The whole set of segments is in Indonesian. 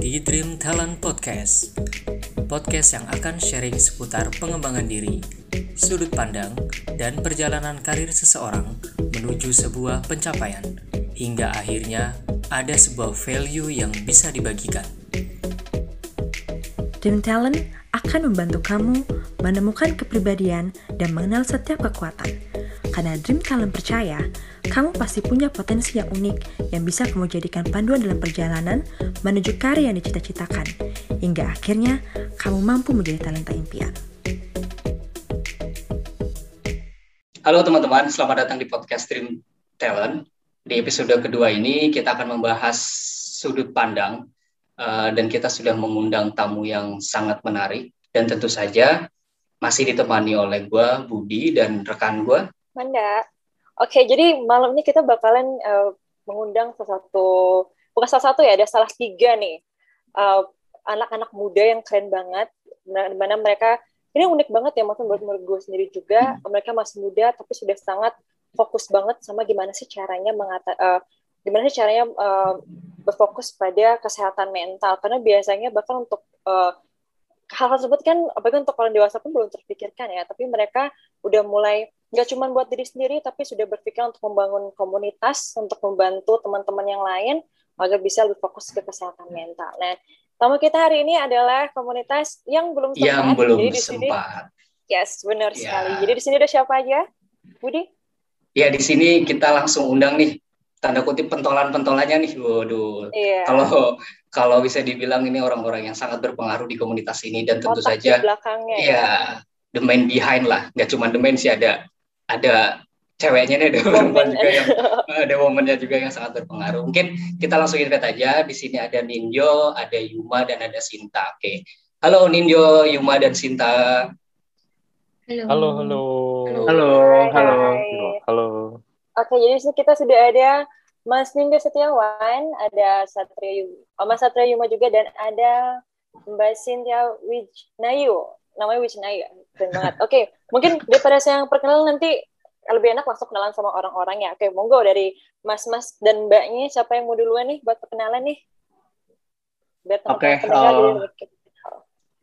di Dream Talent Podcast. Podcast yang akan sharing seputar pengembangan diri, sudut pandang, dan perjalanan karir seseorang menuju sebuah pencapaian, hingga akhirnya ada sebuah value yang bisa dibagikan. Dream Talent akan membantu kamu menemukan kepribadian dan mengenal setiap kekuatan. Karena Dream Talent percaya, kamu pasti punya potensi yang unik yang bisa kamu jadikan panduan dalam perjalanan menuju karya yang dicita-citakan, hingga akhirnya kamu mampu menjadi talenta impian. Halo teman-teman, selamat datang di podcast Dream Talent. Di episode kedua ini kita akan membahas sudut pandang uh, dan kita sudah mengundang tamu yang sangat menarik dan tentu saja masih ditemani oleh gue, Budi, dan rekan gue, Manda. Oke, jadi malam ini kita bakalan uh, mengundang salah satu, bukan salah satu ya, ada salah tiga nih anak eh, anak-anak muda yang keren banget, di mana mereka ini unik banget ya, maksudnya buat menurut gue sendiri juga, hmm. mereka masih muda tapi sudah sangat fokus banget sama gimana sih caranya mengata, uh, gimana sih caranya uh, berfokus pada kesehatan mental, karena biasanya bahkan untuk uh, hal tersebut kan apalagi untuk orang dewasa pun belum terpikirkan ya, tapi mereka udah mulai nggak cuma buat diri sendiri tapi sudah berpikir untuk membangun komunitas untuk membantu teman-teman yang lain agar bisa lebih fokus ke kesehatan mental. Nah, tamu kita hari ini adalah komunitas yang belum sempat. Yang belum Jadi di sini, sempat. Yes, benar ya. sekali. Jadi di sini ada siapa aja, Budi? Ya di sini kita langsung undang nih tanda kutip pentolan-pentolannya nih. Waduh. Iya. Kalau kalau bisa dibilang ini orang-orang yang sangat berpengaruh di komunitas ini dan tentu Otak saja. Di belakangnya. Iya. Ya. The main behind lah, nggak cuma the main sih ada ada ceweknya nih ada perempuan juga yang ada momennya juga yang sangat berpengaruh. Mungkin kita langsung invite aja. Di sini ada Ninjo, ada Yuma dan ada Sinta. Oke. Halo Ninjo, Yuma dan Sinta. Halo. Halo, halo. Halo, halo. Halo. Oke, jadi kita sudah ada Mas Ninjo Setiawan, ada Satria Yuma, oh, Mas Satria Yuma juga dan ada Mbak Cynthia Wijnayu. Namanya Wijnayu, keren banget. Oke, mungkin daripada saya yang perkenalan nanti lebih enak langsung kenalan sama orang-orang ya. Oke, monggo dari mas-mas dan mbaknya siapa yang mau duluan nih buat perkenalan nih? Oke, okay, uh,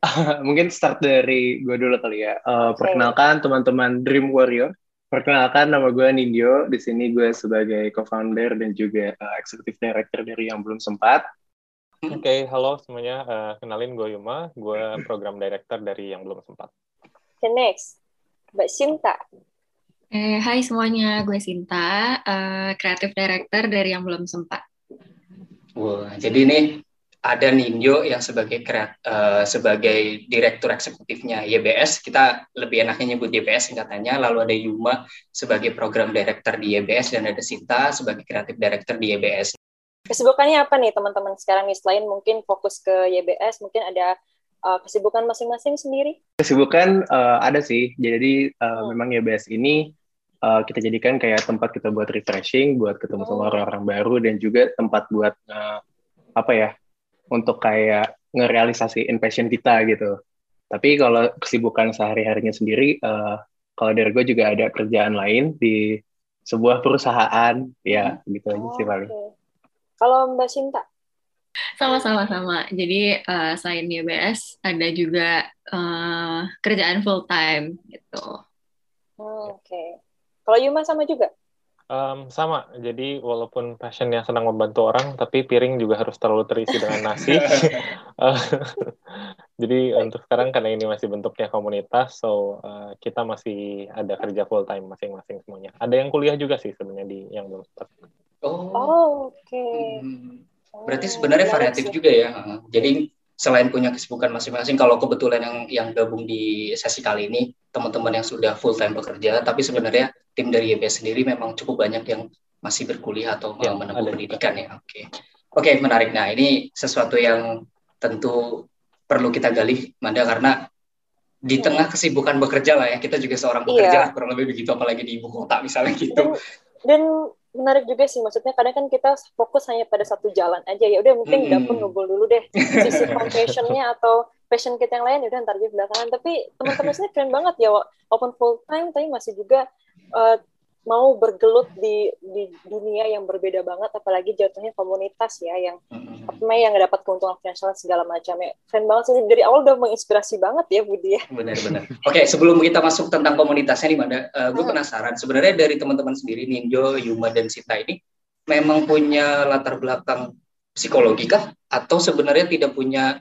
mungkin start dari gue dulu kali ya. Uh, okay. Perkenalkan teman-teman Dream Warrior. Perkenalkan nama gue Nindyo. Di sini gue sebagai co-founder dan juga uh, executive director dari yang belum sempat. Oke, okay, halo semuanya. Uh, kenalin gue Yuma. Gue program director dari yang belum sempat. Okay, next. Mbak Sinta. Eh, hai semuanya, gue Sinta, uh, Creative Director dari Yang Belum Sempat. Wah, jadi ini ada Ninjo yang sebagai kreat, uh, sebagai direktur eksekutifnya YBS. Kita lebih enaknya nyebut YBS singkatannya. Lalu ada Yuma sebagai program director di YBS dan ada Sinta sebagai kreatif director di YBS. Kesibukannya apa nih teman-teman sekarang nih selain mungkin fokus ke YBS, mungkin ada uh, kesibukan masing-masing sendiri? Kesibukan uh, ada sih. Jadi uh, hmm. memang YBS ini uh, kita jadikan kayak tempat kita buat refreshing, buat ketemu sama hmm. orang-orang baru dan juga tempat buat uh, apa ya? Untuk kayak ngerealisasiin passion kita gitu. Tapi kalau kesibukan sehari-harinya sendiri, uh, kalau dari gue juga ada kerjaan lain di sebuah perusahaan, ya hmm. gitu aja sih oh, paling. Okay. Kalau Mbak Sinta? Sama-sama sama. Jadi uh, selain YBS ada juga uh, kerjaan full time gitu. Oh, Oke. Okay. Kalau Yuma sama juga? Um, sama. Jadi walaupun passionnya senang membantu orang, tapi piring juga harus terlalu terisi dengan nasi. Jadi untuk sekarang karena ini masih bentuknya komunitas, so uh, kita masih ada kerja full time masing-masing semuanya. Ada yang kuliah juga sih sebenarnya di yang belum Oh, oh oke. Okay. Hmm. Berarti sebenarnya variatif juga ya. Jadi selain punya kesibukan masing-masing, kalau kebetulan yang yang gabung di sesi kali ini teman-teman yang sudah full time bekerja, tapi sebenarnya tim dari YBS sendiri memang cukup banyak yang masih berkuliah atau ya, menempuh pendidikan ya. Oke, okay. oke okay, menarik. Nah ini sesuatu yang tentu perlu kita gali, Manda, karena di tengah kesibukan bekerja lah ya, kita juga seorang pekerja iya. kurang lebih begitu, apalagi di ibu kota misalnya gitu. Dan, dan menarik juga sih maksudnya kadang kan kita fokus hanya pada satu jalan aja. Ya udah penting hmm. dapur ngobrol dulu deh. Sisi passionnya atau passion kita yang lain ya udah ntar aja belakangan. Tapi teman-teman sini keren banget ya walaupun full time tapi masih juga uh, mau bergelut di di dunia yang berbeda banget apalagi jatuhnya komunitas ya yang apa namanya yang dapat keuntungan finansial segala macam ya keren banget sih dari awal udah menginspirasi banget ya Budi ya Benar-benar. Oke, sebelum kita masuk tentang komunitasnya nih, Manda, eh, gue Hmm. penasaran. Sebenarnya dari teman-teman sendiri, Ninjo, Yuma, dan Sita ini memang punya latar belakang psikologi kah? Atau sebenarnya tidak punya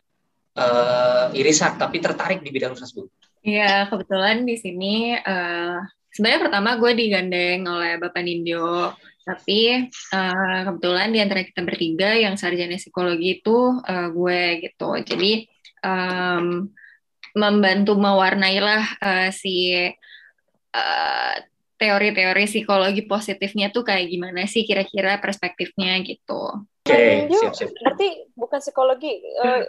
eh, irisan, tapi tertarik di bidang tersebut? Iya, kebetulan di sini eh, sebenarnya pertama gue digandeng oleh Bapak Nindyo, tapi eh, kebetulan di antara kita bertiga yang sarjana psikologi itu eh, gue gitu. Jadi em, membantu mewarnai lah eh, si eh, teori-teori psikologi positifnya tuh kayak gimana sih kira-kira perspektifnya gitu. Oke, Ninjo, siap-siap. berarti bukan psikologi eh,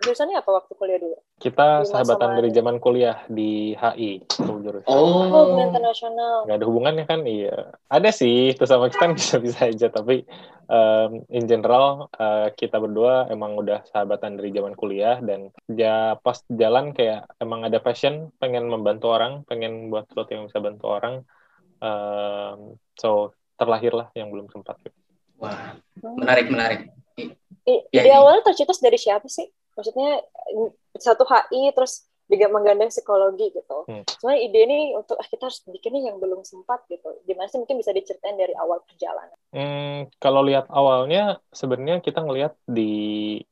jurusannya apa waktu kuliah dulu Kita Yuma sahabatan sama dari zaman kuliah di HI. jurusan. oh Oh, internasional nggak ada hubungannya kan iya ada sih itu sama kita bisa bisa aja tapi um, in general uh, kita berdua emang udah sahabatan dari zaman kuliah dan ya pas jalan kayak emang ada passion pengen membantu orang pengen buat sesuatu yang bisa bantu orang um, so terlahirlah yang belum sempat gitu. wah, menarik, menarik. I- Ya, ini. awalnya tercetus dari siapa sih? Maksudnya satu HI terus juga menggandeng psikologi gitu. Hmm. Sebenarnya ide ini untuk ah, kita harus bikin nih yang belum sempat gitu. Gimana sih mungkin bisa diceritain dari awal perjalanan? Hmm, kalau lihat awalnya sebenarnya kita ngelihat di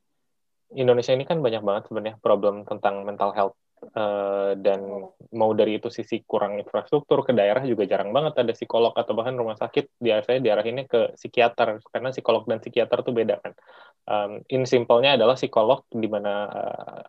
Indonesia ini kan banyak banget sebenarnya problem tentang mental health Eh, dan mau dari itu sisi kurang infrastruktur ke daerah juga jarang banget ada psikolog atau bahkan rumah sakit. Biasanya diarahinnya ke psikiater karena psikolog dan psikiater tuh beda kan. Um, in simpelnya adalah psikolog di mana eh,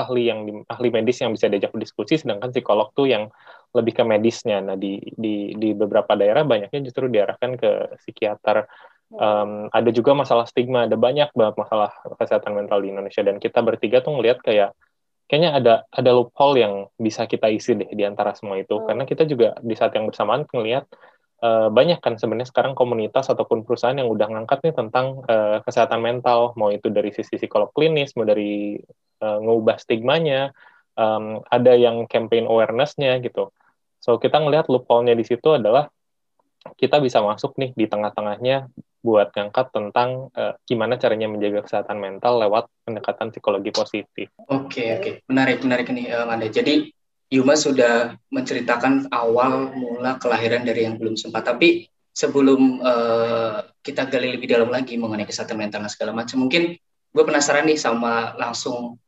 ahli yang ahli medis yang bisa diajak berdiskusi sedangkan psikolog tuh yang lebih ke medisnya. Nah di di di beberapa daerah banyaknya justru diarahkan ke psikiater. Um, ada juga masalah stigma, ada banyak banget masalah kesehatan mental di Indonesia. Dan kita bertiga tuh ngelihat kayak kayaknya ada ada loophole yang bisa kita isi deh di antara semua itu. Hmm. karena kita juga di saat yang bersamaan ngelihat uh, banyak kan sebenarnya sekarang komunitas ataupun perusahaan yang udah ngangkat nih tentang uh, kesehatan mental. Mau itu dari sisi psikolog klinis mau dari uh, ngubah stigmanya um, ada yang campaign awareness-nya gitu. So kita ngelihat loophole-nya di situ adalah kita bisa masuk nih di tengah-tengahnya buat ngangkat tentang uh, gimana caranya menjaga kesehatan mental lewat pendekatan psikologi positif. Oke, oke. Menarik, menarik nih, eh, Manda. Jadi, Yuma sudah menceritakan awal mula kelahiran dari yang belum sempat. Tapi sebelum eh, kita gali lebih dalam lagi mengenai kesehatan mental dan segala macam, mungkin gue penasaran nih sama langsung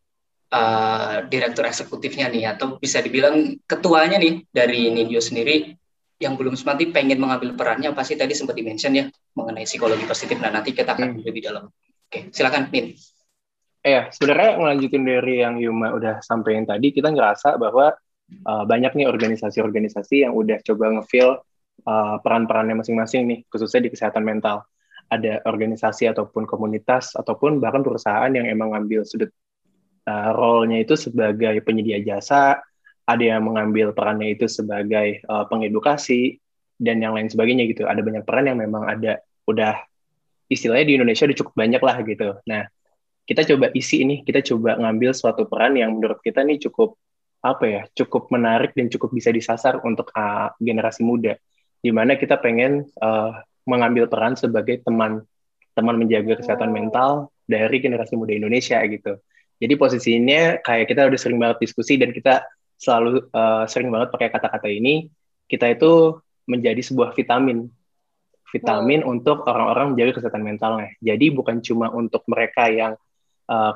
eh, direktur eksekutifnya nih, atau bisa dibilang ketuanya nih dari Nindio sendiri yang belum sempat nih pengen mengambil perannya, pasti tadi sempat di-mention ya mengenai psikologi positif. Nah, nanti kita akan lebih dalam. Oke, silakan, Nin. Iya, sebenarnya ngelanjutin dari yang Yuma udah sampaikan tadi, kita ngerasa bahwa uh, banyak nih organisasi-organisasi yang udah coba nge-fill uh, peran-perannya masing-masing nih, khususnya di kesehatan mental. Ada organisasi ataupun komunitas ataupun bahkan perusahaan yang emang ngambil sudut uh, role-nya itu sebagai penyedia jasa, ada yang mengambil perannya itu sebagai uh, pengedukasi dan yang lain sebagainya gitu. Ada banyak peran yang memang ada udah istilahnya di Indonesia udah cukup banyak lah gitu. Nah, kita coba isi ini, kita coba ngambil suatu peran yang menurut kita nih cukup apa ya, cukup menarik dan cukup bisa disasar untuk uh, generasi muda, di mana kita pengen uh, mengambil peran sebagai teman teman menjaga kesehatan mental dari generasi muda Indonesia gitu. Jadi posisinya kayak kita udah sering banget diskusi dan kita selalu uh, sering banget pakai kata-kata ini, kita itu menjadi sebuah vitamin vitamin untuk orang-orang menjaga kesehatan mentalnya. Jadi bukan cuma untuk mereka yang uh,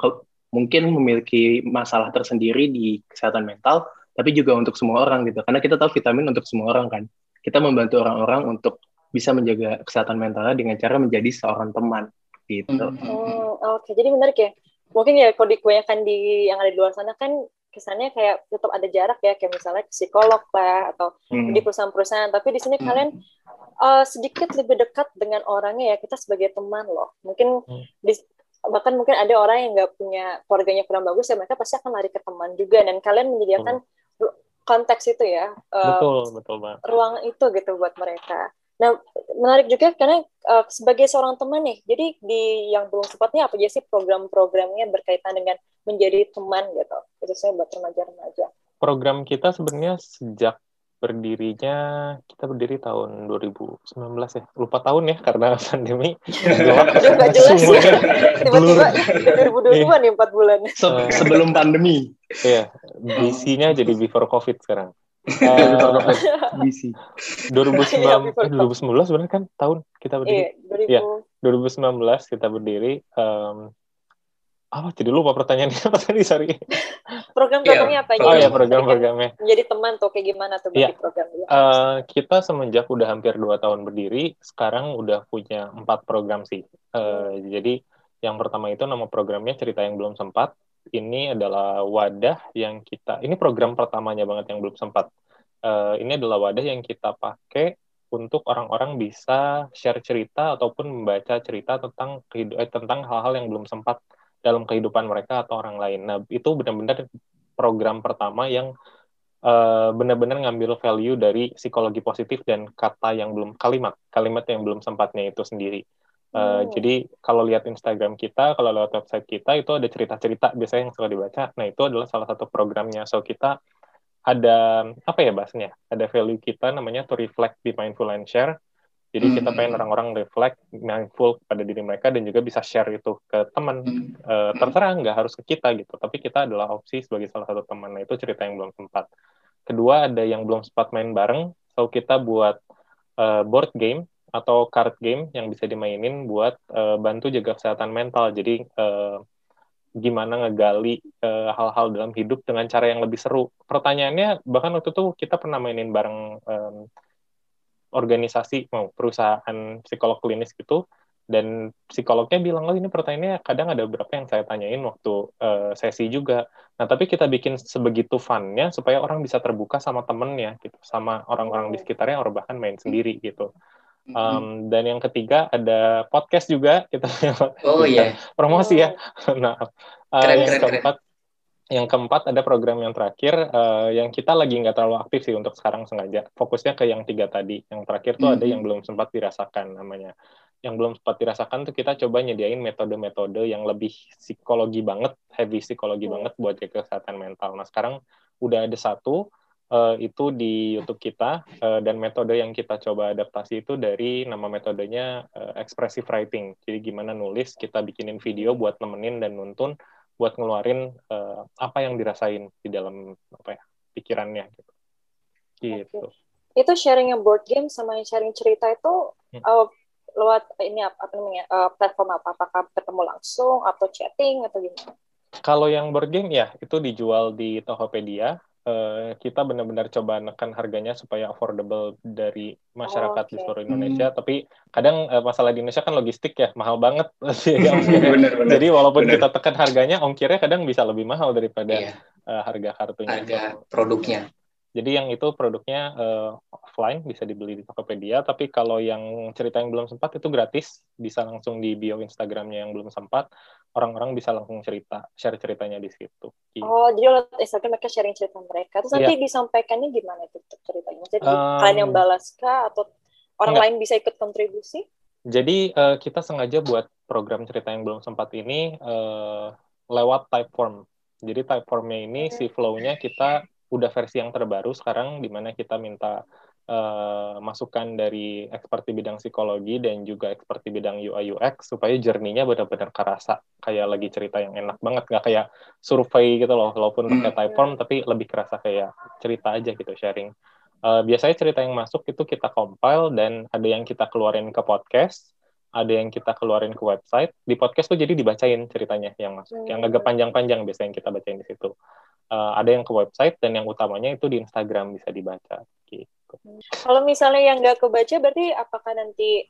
mungkin memiliki masalah tersendiri di kesehatan mental, tapi juga untuk semua orang gitu. Karena kita tahu vitamin untuk semua orang kan. Kita membantu orang-orang untuk bisa menjaga kesehatan mentalnya dengan cara menjadi seorang teman gitu. Hmm. Oh, Oke, jadi menarik ya. Mungkin ya kalau di kebanyakan di yang ada di luar sana kan kesannya kayak tetap ada jarak ya, kayak misalnya psikolog lah atau Hmm. di perusahaan-perusahaan. Tapi di sini Hmm. kalian uh, sedikit lebih dekat dengan orangnya ya. Kita sebagai teman loh. Mungkin Hmm. di, bahkan mungkin ada orang yang nggak punya keluarganya kurang bagus ya mereka pasti akan lari ke teman juga dan kalian menyediakan ru- konteks itu ya uh, Betul, betul banget. ruang itu gitu buat mereka. Nah, menarik juga karena uh, sebagai seorang teman nih, jadi di yang belum sempatnya apa aja sih program-programnya berkaitan dengan menjadi teman gitu, khususnya buat remaja-remaja. Program kita sebenarnya sejak berdirinya kita berdiri tahun 2019 ya lupa tahun ya karena pandemi nggak jelas ya. Tiba-tiba 2022 nih 4 bulan. Se sebelum pandemi. Iya, BC-nya jadi before COVID sekarang. Eh, BC. 2019, Iya, 2019 sebenarnya kan tahun kita berdiri. Iya, 2000. Iya. 2019 kita berdiri. em, apa jadi lupa pertanyaannya apa tadi sorry. Program-programnya apa aja? Oh ya program-programnya. Menjadi teman tuh kayak gimana tuh Iya. bagi program Eh, kita semenjak udah hampir dua tahun berdiri, sekarang udah punya empat program sih. Eh, jadi yang pertama itu nama programnya cerita yang belum sempat. Ini adalah wadah yang kita. Ini program pertamanya banget yang belum sempat. Eh, ini adalah wadah yang kita pakai untuk orang-orang bisa share cerita ataupun membaca cerita tentang eh, tentang hal-hal yang belum sempat dalam kehidupan mereka atau orang lain. Nah, itu benar-benar program pertama yang eh, benar-benar ngambil value dari psikologi positif dan kata yang belum kalimat kalimat yang belum sempatnya itu sendiri. Eh, Hmm. Jadi kalau lihat Instagram kita, kalau lewat website kita itu ada cerita-cerita biasanya yang suka dibaca. Nah itu adalah salah satu programnya. So kita ada apa ya bahasnya? Ada value kita namanya to reflect, be mindful and share. Jadi kita Hmm. pengen orang-orang reflect, mindful pada diri mereka dan juga bisa share itu ke teman. Hmm. Eh, terserah nggak harus ke kita gitu, tapi kita adalah opsi sebagai salah satu teman. Nah itu cerita yang belum sempat. Kedua ada yang belum sempat main bareng, so kita buat eh, board game atau card game yang bisa dimainin buat eh, bantu jaga kesehatan mental. Jadi eh, gimana ngegali eh, hal-hal dalam hidup dengan cara yang lebih seru. Pertanyaannya bahkan waktu itu kita pernah mainin bareng em, organisasi mau perusahaan psikolog klinis gitu dan psikolognya bilang oh ini pertanyaannya kadang ada beberapa yang saya tanyain waktu eh, sesi juga nah tapi kita bikin sebegitu funnya supaya orang bisa terbuka sama temennya gitu sama orang-orang di sekitarnya orang bahkan main sendiri gitu Um, dan yang ketiga ada podcast juga kita Oh iya. promosi ya. Nah uh, Keren, yang keren, keempat yang keempat ada program yang terakhir uh, yang kita lagi nggak terlalu aktif sih untuk sekarang sengaja. Fokusnya ke yang tiga tadi. Yang terakhir tuh ada Mhm. yang belum sempat dirasakan namanya. Yang belum sempat dirasakan tuh kita coba nyediain metode-metode yang lebih psikologi banget heavy psikologi Hmm. banget buat kesehatan mental. Nah sekarang udah ada satu uh, itu di YouTube kita uh, dan metode yang kita coba adaptasi itu dari nama metodenya uh, expressive writing jadi gimana nulis kita bikinin video buat nemenin dan nuntun buat ngeluarin uh, apa yang dirasain di dalam apa ya pikirannya gitu. Gitu. Itu sharing yang board game sama yang sharing cerita itu Hmm. uh, lewat ini apa, apa namanya uh, platform apa? Apakah ketemu langsung atau chatting atau gimana? Kalau yang board game ya itu dijual di Tokopedia. Eh, kita benar-benar coba nekan harganya supaya affordable dari masyarakat di Oke. seluruh Indonesia. Tapi kadang eh, masalah di Indonesia kan logistik ya mahal banget. Ya, ongkirnya. Bener-bener. Jadi walaupun Bener. kita tekan harganya, ongkirnya kadang bisa lebih mahal daripada Iya, eh, harga kartunya. harga produknya. Jadi yang itu produknya eh, offline bisa dibeli di Tokopedia, tapi kalau yang cerita yang belum sempat itu gratis, bisa langsung di bio Instagramnya yang belum sempat, orang-orang bisa langsung cerita, share ceritanya di situ. Gitu. Oh, jadi lewat Instagram mereka sharing cerita mereka. Terus nanti Iya. disampaikannya gimana itu ceritanya? Jadi Um, kalian yang balas kah atau orang enggak. lain bisa ikut kontribusi? Jadi eh, kita sengaja buat program cerita yang belum sempat ini eh, lewat Typeform. Jadi Typeformnya ini si flow-nya kita udah versi yang terbaru sekarang, di mana kita minta eh, masukan dari expert di bidang psikologi dan juga expert di bidang UI UX supaya journey-nya benar-benar kerasa kayak lagi cerita yang enak banget, nggak kayak survei gitu loh, walaupun pakai Hmm. Typeform tapi lebih kerasa kayak cerita aja gitu sharing. Eh, biasanya cerita yang masuk itu kita compile dan ada yang kita keluarin ke podcast, ada yang kita keluarin ke website. Di podcast tuh jadi dibacain ceritanya yang masuk, yang agak panjang-panjang biasanya yang kita bacain di situ. Eh, ada yang ke website dan yang utamanya itu di Instagram bisa dibaca. Gitu. Kalau misalnya yang nggak kebaca, berarti apakah nanti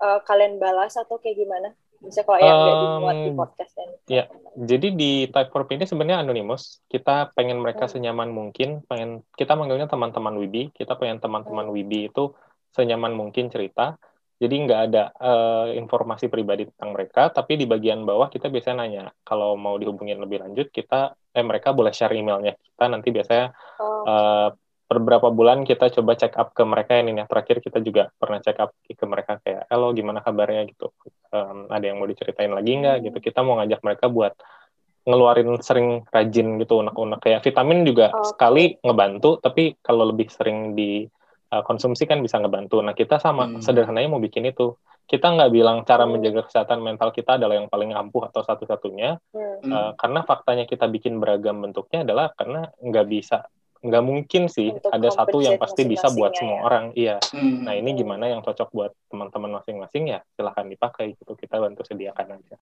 uh, kalian balas atau kayak gimana? Misalnya kalau yang nggak dimuat di Um, podcast ya. Jadi di Typeform ini sebenarnya anonymous. Kita pengen mereka Hmm. senyaman mungkin, pengen kita manggilnya teman-teman Wibi. Kita pengen teman-teman Wibi itu senyaman mungkin cerita. Jadi nggak ada eh, informasi pribadi tentang mereka, tapi di bagian bawah kita biasanya nanya kalau mau dihubungin lebih lanjut, kita eh mereka boleh share emailnya kita. Nanti biasanya Oh, eh, per beberapa bulan kita coba check up ke mereka ini. Ya terakhir kita juga pernah check up ke mereka kayak halo gimana kabarnya? Gitu. Em, ada yang mau diceritain lagi nggak? Gitu. Kita mau ngajak mereka buat ngeluarin sering rajin gitu unek-unek. Kayak vitamin juga Oh, sekali ngebantu tapi kalau lebih sering di uh, konsumsi kan bisa ngebantu. Nah kita sama Hmm. sederhananya mau bikin itu. Kita nggak bilang cara Hmm. menjaga kesehatan mental kita adalah yang paling ampuh atau satu-satunya Hmm. Hmm. Uh, karena faktanya kita bikin beragam bentuknya adalah karena nggak bisa nggak mungkin sih Untuk ada satu yang pasti bisa buat masing-masingnya semua ya. orang iya Hmm. nah ini gimana yang cocok buat teman-teman masing-masing ya silahkan dipakai gitu kita bantu sediakan aja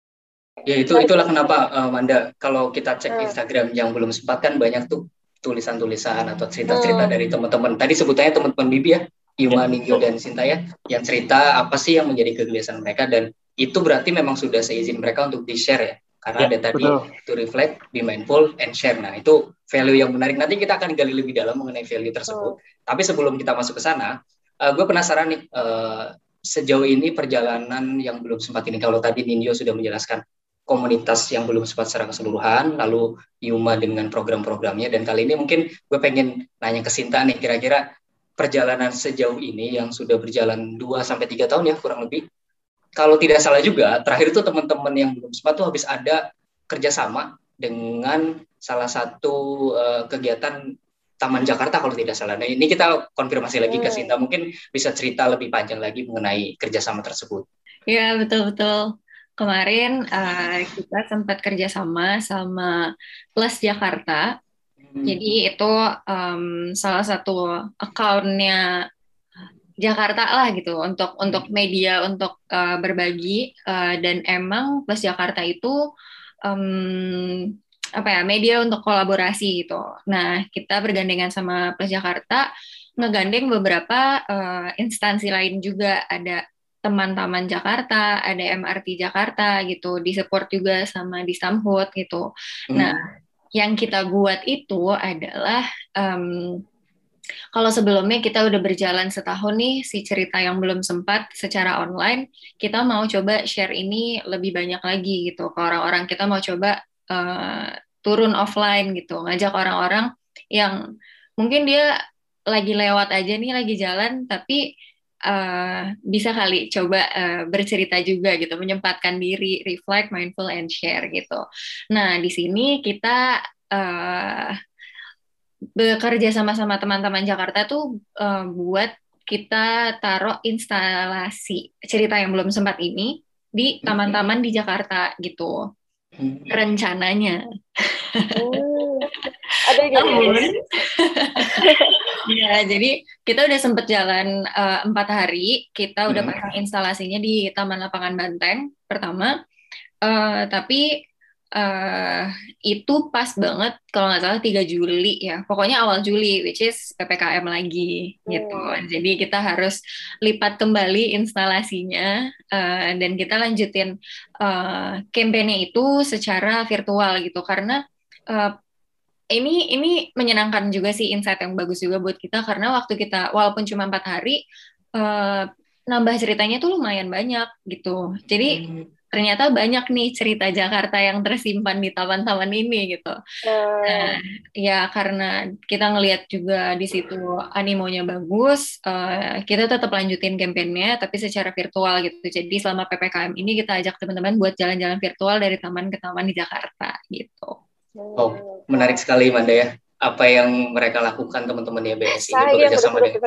Ya itu itulah kenapa uh, Manda kalau kita cek Hmm. Instagram yang belum sempat kan banyak tuh tulisan-tulisan atau cerita-cerita Hmm. dari teman-teman. Tadi sebutannya teman-teman Bibi ya, Yuma, Ningyo dan Sinta ya, yang cerita apa sih yang menjadi kegelisahan mereka dan itu berarti memang sudah seizin mereka untuk di-share ya. Karena Ya, ada tadi betul. to reflect, be mindful, and share. Nah itu value yang menarik. Nanti kita akan gali lebih dalam mengenai value tersebut. Tapi sebelum kita masuk ke sana, uh, gue penasaran nih uh, sejauh ini perjalanan yang belum sempat ini. Kalau tadi Nindyo sudah menjelaskan komunitas yang belum sempat secara keseluruhan, lalu Yuma dengan program-programnya, dan kali ini mungkin gue pengen nanya ke Sinta nih, kira-kira perjalanan sejauh ini yang sudah berjalan 2 sampai tiga tahun ya kurang lebih. Kalau tidak salah juga, terakhir itu teman-teman yang belum sempat tuh habis ada kerjasama dengan salah satu uh, kegiatan Taman Jakarta kalau tidak salah. Nah ini kita konfirmasi lagi ke Hmm. Sinta, mungkin bisa cerita lebih panjang lagi mengenai kerjasama tersebut. Ya, betul-betul. Kemarin eh, kita sempat kerjasama sama Plus Jakarta. Hmm. Jadi itu em, salah satu account-nya Jakarta lah gitu untuk untuk media untuk eh, berbagi Eh, dan emang Plus Jakarta itu em, apa ya media untuk kolaborasi gitu. Nah kita bergandengan sama Plus Jakarta ngegandeng beberapa eh, instansi lain juga ada teman-teman Jakarta, ada MRT Jakarta gitu, disupport juga sama di Samhut gitu. Nah, yang kita buat itu adalah em, kalau sebelumnya kita udah berjalan setahun nih si cerita yang belum sempat secara online, kita mau coba share ini lebih banyak lagi gitu ke orang-orang. Kita mau coba eh, turun offline gitu, ngajak orang-orang yang mungkin dia lagi lewat aja nih, lagi jalan, tapi eh, bisa kali coba eh, bercerita juga gitu, menyempatkan diri, reflect, mindful, and share gitu. Nah, di sini kita eh, bekerja sama-sama teman-teman Jakarta tuh eh, buat kita taruh instalasi cerita yang belum sempat ini di taman-taman di Jakarta gitu Hmm. rencananya. Hmm. Ada Namun, ya jadi kita udah sempet jalan eh, empat hari, kita udah Hmm. pasang instalasinya di Taman Lapangan Banteng pertama, Eh, tapi eh, itu pas banget kalau nggak salah 3 Juli ya, pokoknya awal Juli, which is PPKM lagi gitu. Hmm. Jadi kita harus lipat kembali instalasinya eh, dan kita lanjutin eh, kampanye itu secara virtual gitu karena eh, ini ini menyenangkan juga sih insight yang bagus juga buat kita karena waktu kita walaupun cuma empat hari eh, nambah ceritanya tuh lumayan banyak gitu. Jadi Hmm. Ternyata banyak nih cerita Jakarta yang tersimpan di taman-taman ini gitu. Nah, Nah, ya karena kita ngelihat juga di situ animonya bagus, eh, kita tetap lanjutin kampanyenya tapi secara virtual gitu. Jadi selama PPKM ini kita ajak teman-teman buat jalan-jalan virtual dari taman ke taman di Jakarta gitu. Oh, menarik sekali Manda ya. Apa yang mereka lakukan teman-teman di ABS ini Saya bekerja sama dengan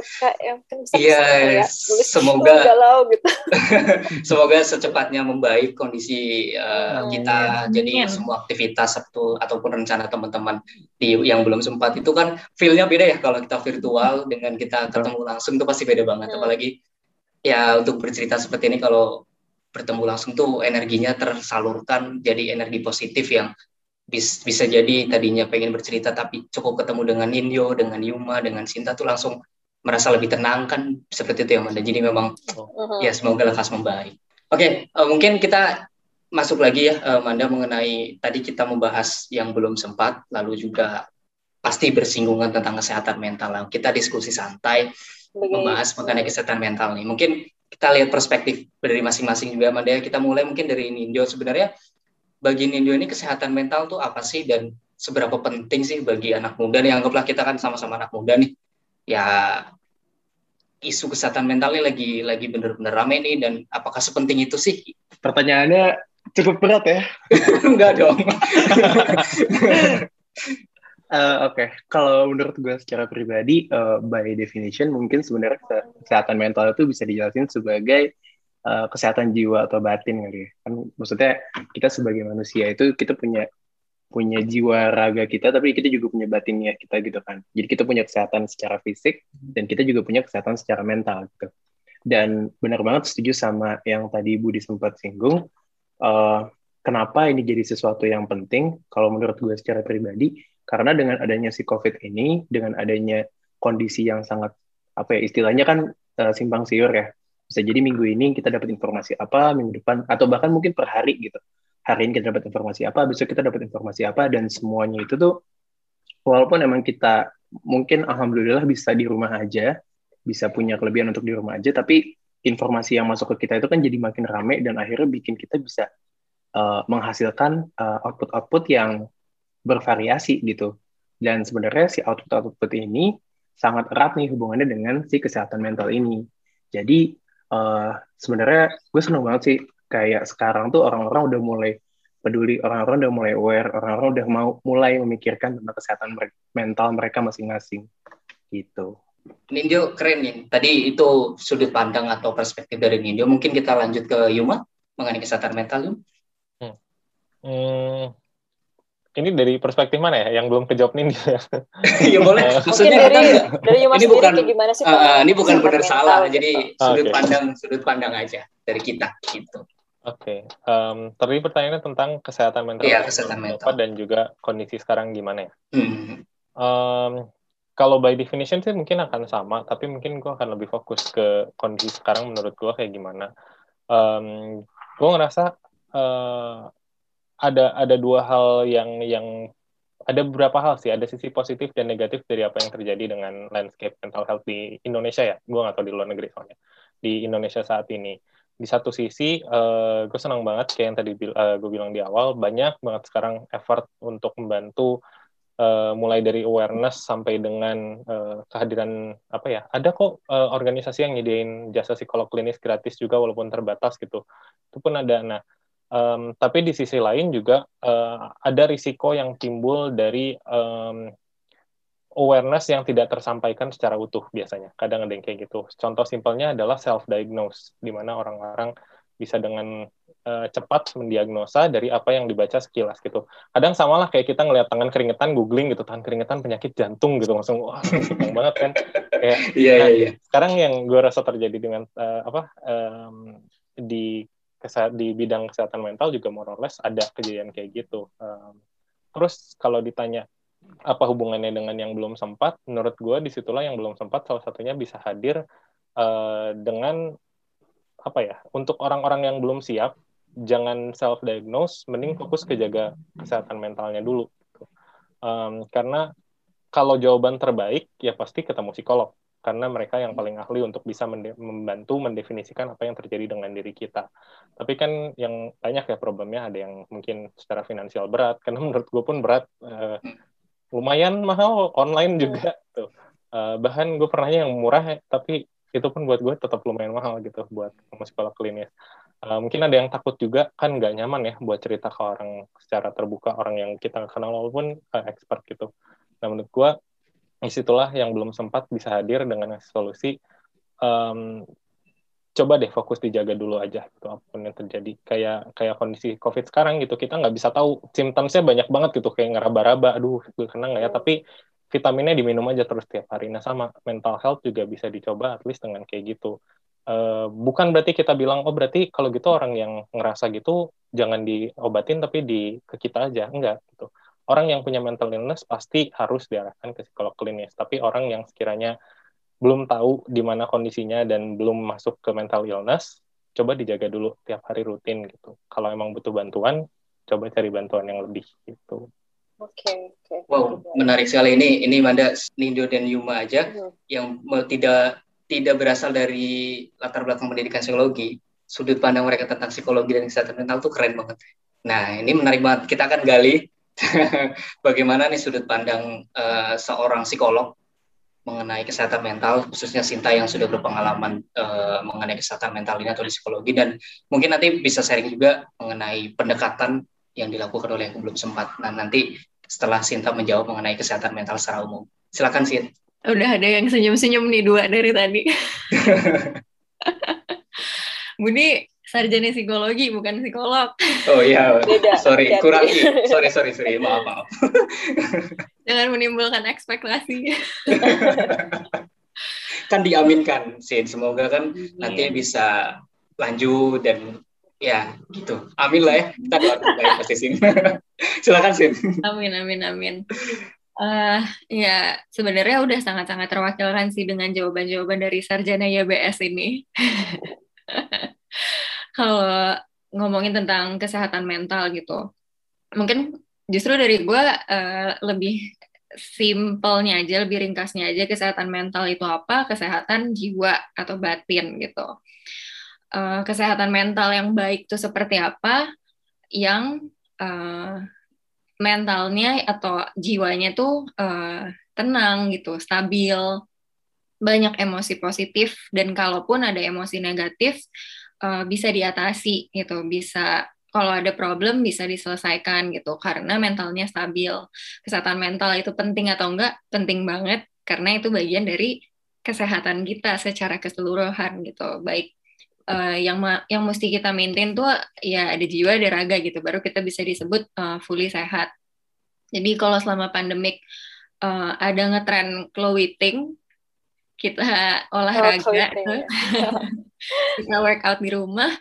Iya, ya. Semoga- galau gitu. semoga secepatnya membaik kondisi uh, Amin. kita. Jadi Amin. semua aktivitas atau ataupun rencana teman-teman di yang belum sempat itu kan feel-nya beda ya kalau kita virtual dengan kita ketemu langsung itu pasti beda banget. Hmm. Apalagi ya untuk bercerita seperti ini kalau bertemu langsung tuh energinya tersalurkan jadi energi positif yang bis- bisa jadi tadinya pengen bercerita tapi cukup ketemu dengan Nindyo, dengan Yuma, dengan Sinta tuh langsung merasa lebih tenang kan seperti itu ya Manda. Jadi memang Mhm. ya semoga lekas membaik. Oke, eh, mungkin kita masuk lagi ya eh, Manda mengenai tadi kita membahas yang belum sempat, lalu juga pasti bersinggungan tentang kesehatan mental. Nah, Kita diskusi santai Sebagai- membahas mengenai kesehatan mental nih. Mungkin kita lihat perspektif dari masing-masing juga Manda. Kita mulai mungkin dari Nindyo sebenarnya bagi Nindyo ini kesehatan mental tuh apa sih dan seberapa penting sih bagi anak muda nih? Anggaplah kita kan sama-sama anak muda nih. Ya isu kesehatan mental ini lagi lagi bener-bener rame nih dan apakah sepenting itu sih? Pertanyaannya Cukup berat ya? Enggak dong. Uh, Oke, okay. kalau menurut gue secara pribadi, uh, by definition mungkin sebenarnya kesehatan mental itu bisa dijelasin sebagai uh, kesehatan jiwa atau batin kali ya. Kan maksudnya kita sebagai manusia itu kita punya punya jiwa raga kita, tapi kita juga punya batinnya kita gitu kan. Jadi kita punya kesehatan secara fisik dan kita juga punya kesehatan secara mental gitu. Dan benar banget setuju sama yang tadi Budi sempat singgung. Uh, kenapa ini jadi sesuatu yang penting? Kalau menurut gue secara pribadi karena dengan adanya si COVID ini, dengan adanya kondisi yang sangat apa ya istilahnya kan uh, simpang siur ya. Bisa jadi minggu ini kita dapat informasi apa, minggu depan atau bahkan mungkin per hari gitu. Hari ini kita dapat informasi apa, besok kita dapat informasi apa dan semuanya itu tuh walaupun emang kita mungkin alhamdulillah bisa di rumah aja, bisa punya kelebihan untuk di rumah aja, tapi informasi yang masuk ke kita itu kan jadi makin rame dan akhirnya bikin kita bisa uh, menghasilkan uh, output-output yang bervariasi gitu. Dan sebenarnya si output-output ini sangat erat nih hubungannya dengan si kesehatan mental ini. Jadi uh, sebenarnya gue seneng banget sih kayak sekarang tuh orang-orang udah mulai peduli, orang-orang udah mulai aware, orang-orang udah mau mulai memikirkan tentang kesehatan mental mereka masing-masing gitu. Nindyo keren nih. Tadi itu sudut pandang atau perspektif dari Nindyo. Mungkin kita lanjut ke Yuma mengenai kesehatan mental, Yuma. Hmm. Hmm, ini dari perspektif mana ya yang belum kejawab nih Iya boleh. Maksudnya dari dari ini bukan gimana sih uh, ini bukan benar salah. Jadi ah, sudut okay. pandang sudut pandang aja dari kita gitu. Oke, okay. um, tadi pertanyaannya tentang kesehatan mental, iya, kesehatan mental dan juga kondisi sekarang gimana ya? Hmm. Um, kalau by definition sih mungkin akan sama, tapi mungkin gue akan lebih fokus ke kondisi sekarang menurut gue kayak gimana. Um, gue ngerasa uh, ada ada dua hal yang yang ada beberapa hal sih, ada sisi positif dan negatif dari apa yang terjadi dengan landscape mental health di Indonesia ya. Gue nggak tahu di luar negeri soalnya. Di Indonesia saat ini. Di satu sisi, uh, gue senang banget kayak yang tadi uh, eh, gue bilang di awal, banyak banget sekarang effort untuk membantu uh, mulai dari awareness sampai dengan uh, kehadiran apa ya ada kok uh, organisasi yang nyediain jasa psikolog klinis gratis juga walaupun terbatas gitu itu pun ada nah Um, tapi di sisi lain juga uh, ada risiko yang timbul dari um, awareness yang tidak tersampaikan secara utuh biasanya. Kadang ada yang kayak gitu. Contoh simpelnya adalah self-diagnose, di mana orang-orang bisa dengan uh, cepat mendiagnosa dari apa yang dibaca sekilas gitu. Kadang samalah kayak kita ngelihat tangan keringetan, googling gitu, tangan keringetan penyakit jantung gitu, langsung wah gampang banget kan. Iya, iya, nah, iya. Sekarang yang gue rasa terjadi dengan uh, apa um, di di bidang kesehatan mental juga more or less ada kejadian kayak gitu. Um, terus kalau ditanya apa hubungannya dengan yang belum sempat, menurut gue di situlah yang belum sempat salah satunya bisa hadir uh, dengan apa ya untuk orang-orang yang belum siap jangan self diagnose, mending fokus ke jaga kesehatan mentalnya dulu. Um, karena kalau jawaban terbaik ya pasti ketemu psikolog karena mereka yang paling ahli untuk bisa membantu mendefinisikan apa yang terjadi dengan diri kita. Tapi kan yang banyak ya problemnya ada yang mungkin secara finansial berat, karena menurut gue pun berat, uh, lumayan mahal online juga tuh. Uh, bahkan gue pernahnya yang murah, tapi itu pun buat gue tetap lumayan mahal gitu buat psikolog klinis. Uh, mungkin ada yang takut juga kan nggak nyaman ya buat cerita ke orang secara terbuka orang yang kita kenal walaupun uh, expert gitu. Nah menurut gue di situlah yang belum sempat bisa hadir dengan solusi um, coba deh fokus dijaga dulu aja gitu apa pun yang terjadi. Kayak kayak kondisi covid sekarang gitu kita nggak bisa tahu. Simptomnya banyak banget gitu kayak ngeraba-raba aduh gue kena nggak ya? Tapi vitaminnya diminum aja terus tiap hari. Nah sama mental health juga bisa dicoba at least dengan kayak gitu. Uh, bukan berarti kita bilang oh berarti kalau gitu orang yang ngerasa gitu jangan diobatin tapi di ke kita aja. Enggak gitu orang yang punya mental illness pasti harus diarahkan ke psikolog klinis. Tapi orang yang sekiranya belum tahu di mana kondisinya dan belum masuk ke mental illness, coba dijaga dulu tiap hari rutin gitu. Kalau emang butuh bantuan, coba cari bantuan yang lebih gitu. Oke, okay, oke. Okay. Wow, menarik sekali ini. Ini Manda, Nindo dan Yuma aja hmm. yang tidak tidak berasal dari latar belakang pendidikan psikologi. Sudut pandang mereka tentang psikologi dan kesehatan mental tuh keren banget. Nah, ini menarik banget. Kita akan gali bagaimana nih sudut pandang uh, seorang psikolog mengenai kesehatan mental, khususnya Sinta yang sudah berpengalaman uh, mengenai kesehatan mental ini atau di psikologi, dan mungkin nanti bisa sharing juga mengenai pendekatan yang dilakukan oleh yang belum sempat. Nah, nanti setelah Sinta menjawab mengenai kesehatan mental secara umum. Silakan, Sin. Udah ada yang senyum-senyum nih dua dari tadi. Budi sarjana psikologi bukan psikolog. Oh iya, beda, sorry, beda. kurangi. Sorry, sorry, sorry, maaf, maaf. Jangan menimbulkan ekspektasi. kan diaminkan, Sin. Semoga kan yeah. nanti bisa lanjut dan ya gitu. Amin lah ya. Kita doa terbaik pasti Sin. Silakan Sin. Amin, amin, amin. Uh, ya sebenarnya udah sangat-sangat terwakilkan sih dengan jawaban-jawaban dari sarjana YBS ini kalau ngomongin tentang kesehatan mental gitu. Mungkin justru dari gue uh, lebih simpelnya aja lebih ringkasnya aja kesehatan mental itu apa? Kesehatan jiwa atau batin gitu. Uh, kesehatan mental yang baik itu seperti apa? Yang uh, mentalnya atau jiwanya tuh uh, tenang gitu stabil. Banyak emosi positif dan kalaupun ada emosi negatif bisa diatasi gitu, bisa kalau ada problem bisa diselesaikan gitu karena mentalnya stabil. Kesehatan mental itu penting atau enggak? Penting banget karena itu bagian dari kesehatan kita secara keseluruhan gitu. Baik uh, yang yang mesti kita maintain tuh ya ada jiwa, ada raga gitu. Baru kita bisa disebut uh, fully sehat. Jadi kalau selama pandemik uh, ada ngetren glow eating, kita olahraga, oh, kita workout di rumah,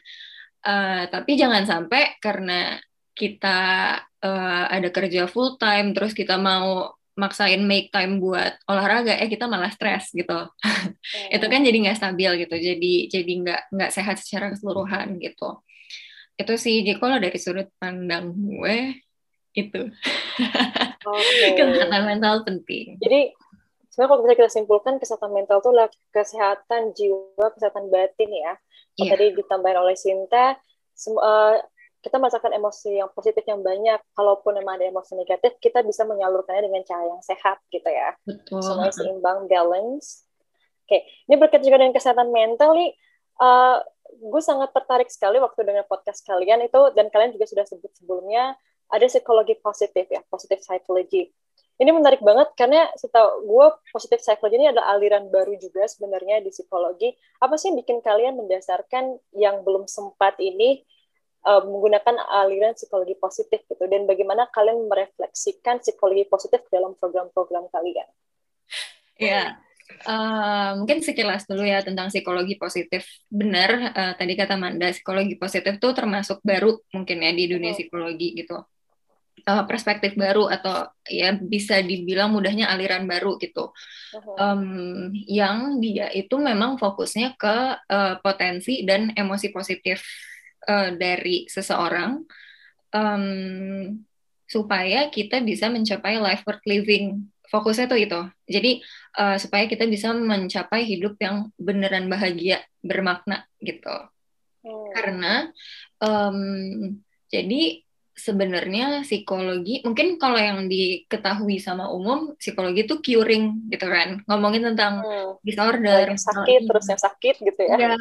uh, tapi jangan sampai karena kita uh, ada kerja full time, terus kita mau maksain make time buat olahraga, eh kita malah stres gitu. Yeah. itu kan jadi nggak stabil gitu, jadi jadi nggak nggak sehat secara keseluruhan gitu. Itu sih, jadi kalau dari sudut pandang gue itu okay. kesehatan mental penting. Jadi sebenarnya kalau bisa kita simpulkan kesehatan mental itu adalah kesehatan jiwa, kesehatan batin ya. Yeah. Tadi ditambahin oleh Sinta, uh, kita merasakan emosi yang positif yang banyak. Kalaupun memang ada emosi negatif, kita bisa menyalurkannya dengan cara yang sehat gitu ya. Betul. Semuanya seimbang, balance. Oke, okay. ini berkaitan juga dengan kesehatan mental nih. Uh, gue sangat tertarik sekali waktu dengan podcast kalian itu dan kalian juga sudah sebut sebelumnya ada psikologi positif ya, positif psychology ini menarik banget karena setahu gue positif psychology ini adalah aliran baru juga sebenarnya di psikologi. Apa sih yang bikin kalian mendasarkan yang belum sempat ini uh, menggunakan aliran psikologi positif gitu dan bagaimana kalian merefleksikan psikologi positif dalam program-program kalian? Ya, uh, mungkin sekilas dulu ya tentang psikologi positif. Benar, uh, tadi kata Manda, psikologi positif tuh termasuk baru mungkin ya di dunia psikologi gitu uh, perspektif baru atau ya bisa dibilang mudahnya aliran baru gitu. Um, yang dia itu memang fokusnya ke uh, potensi dan emosi positif uh, dari seseorang um, supaya kita bisa mencapai life worth living. Fokusnya tuh itu. Jadi uh, supaya kita bisa mencapai hidup yang beneran bahagia bermakna gitu. Hmm. karena um, jadi sebenarnya psikologi mungkin kalau yang diketahui sama umum psikologi itu curing gitu kan. Ngomongin tentang hmm. disorder yang sakit terus yang sakit gitu ya. Ya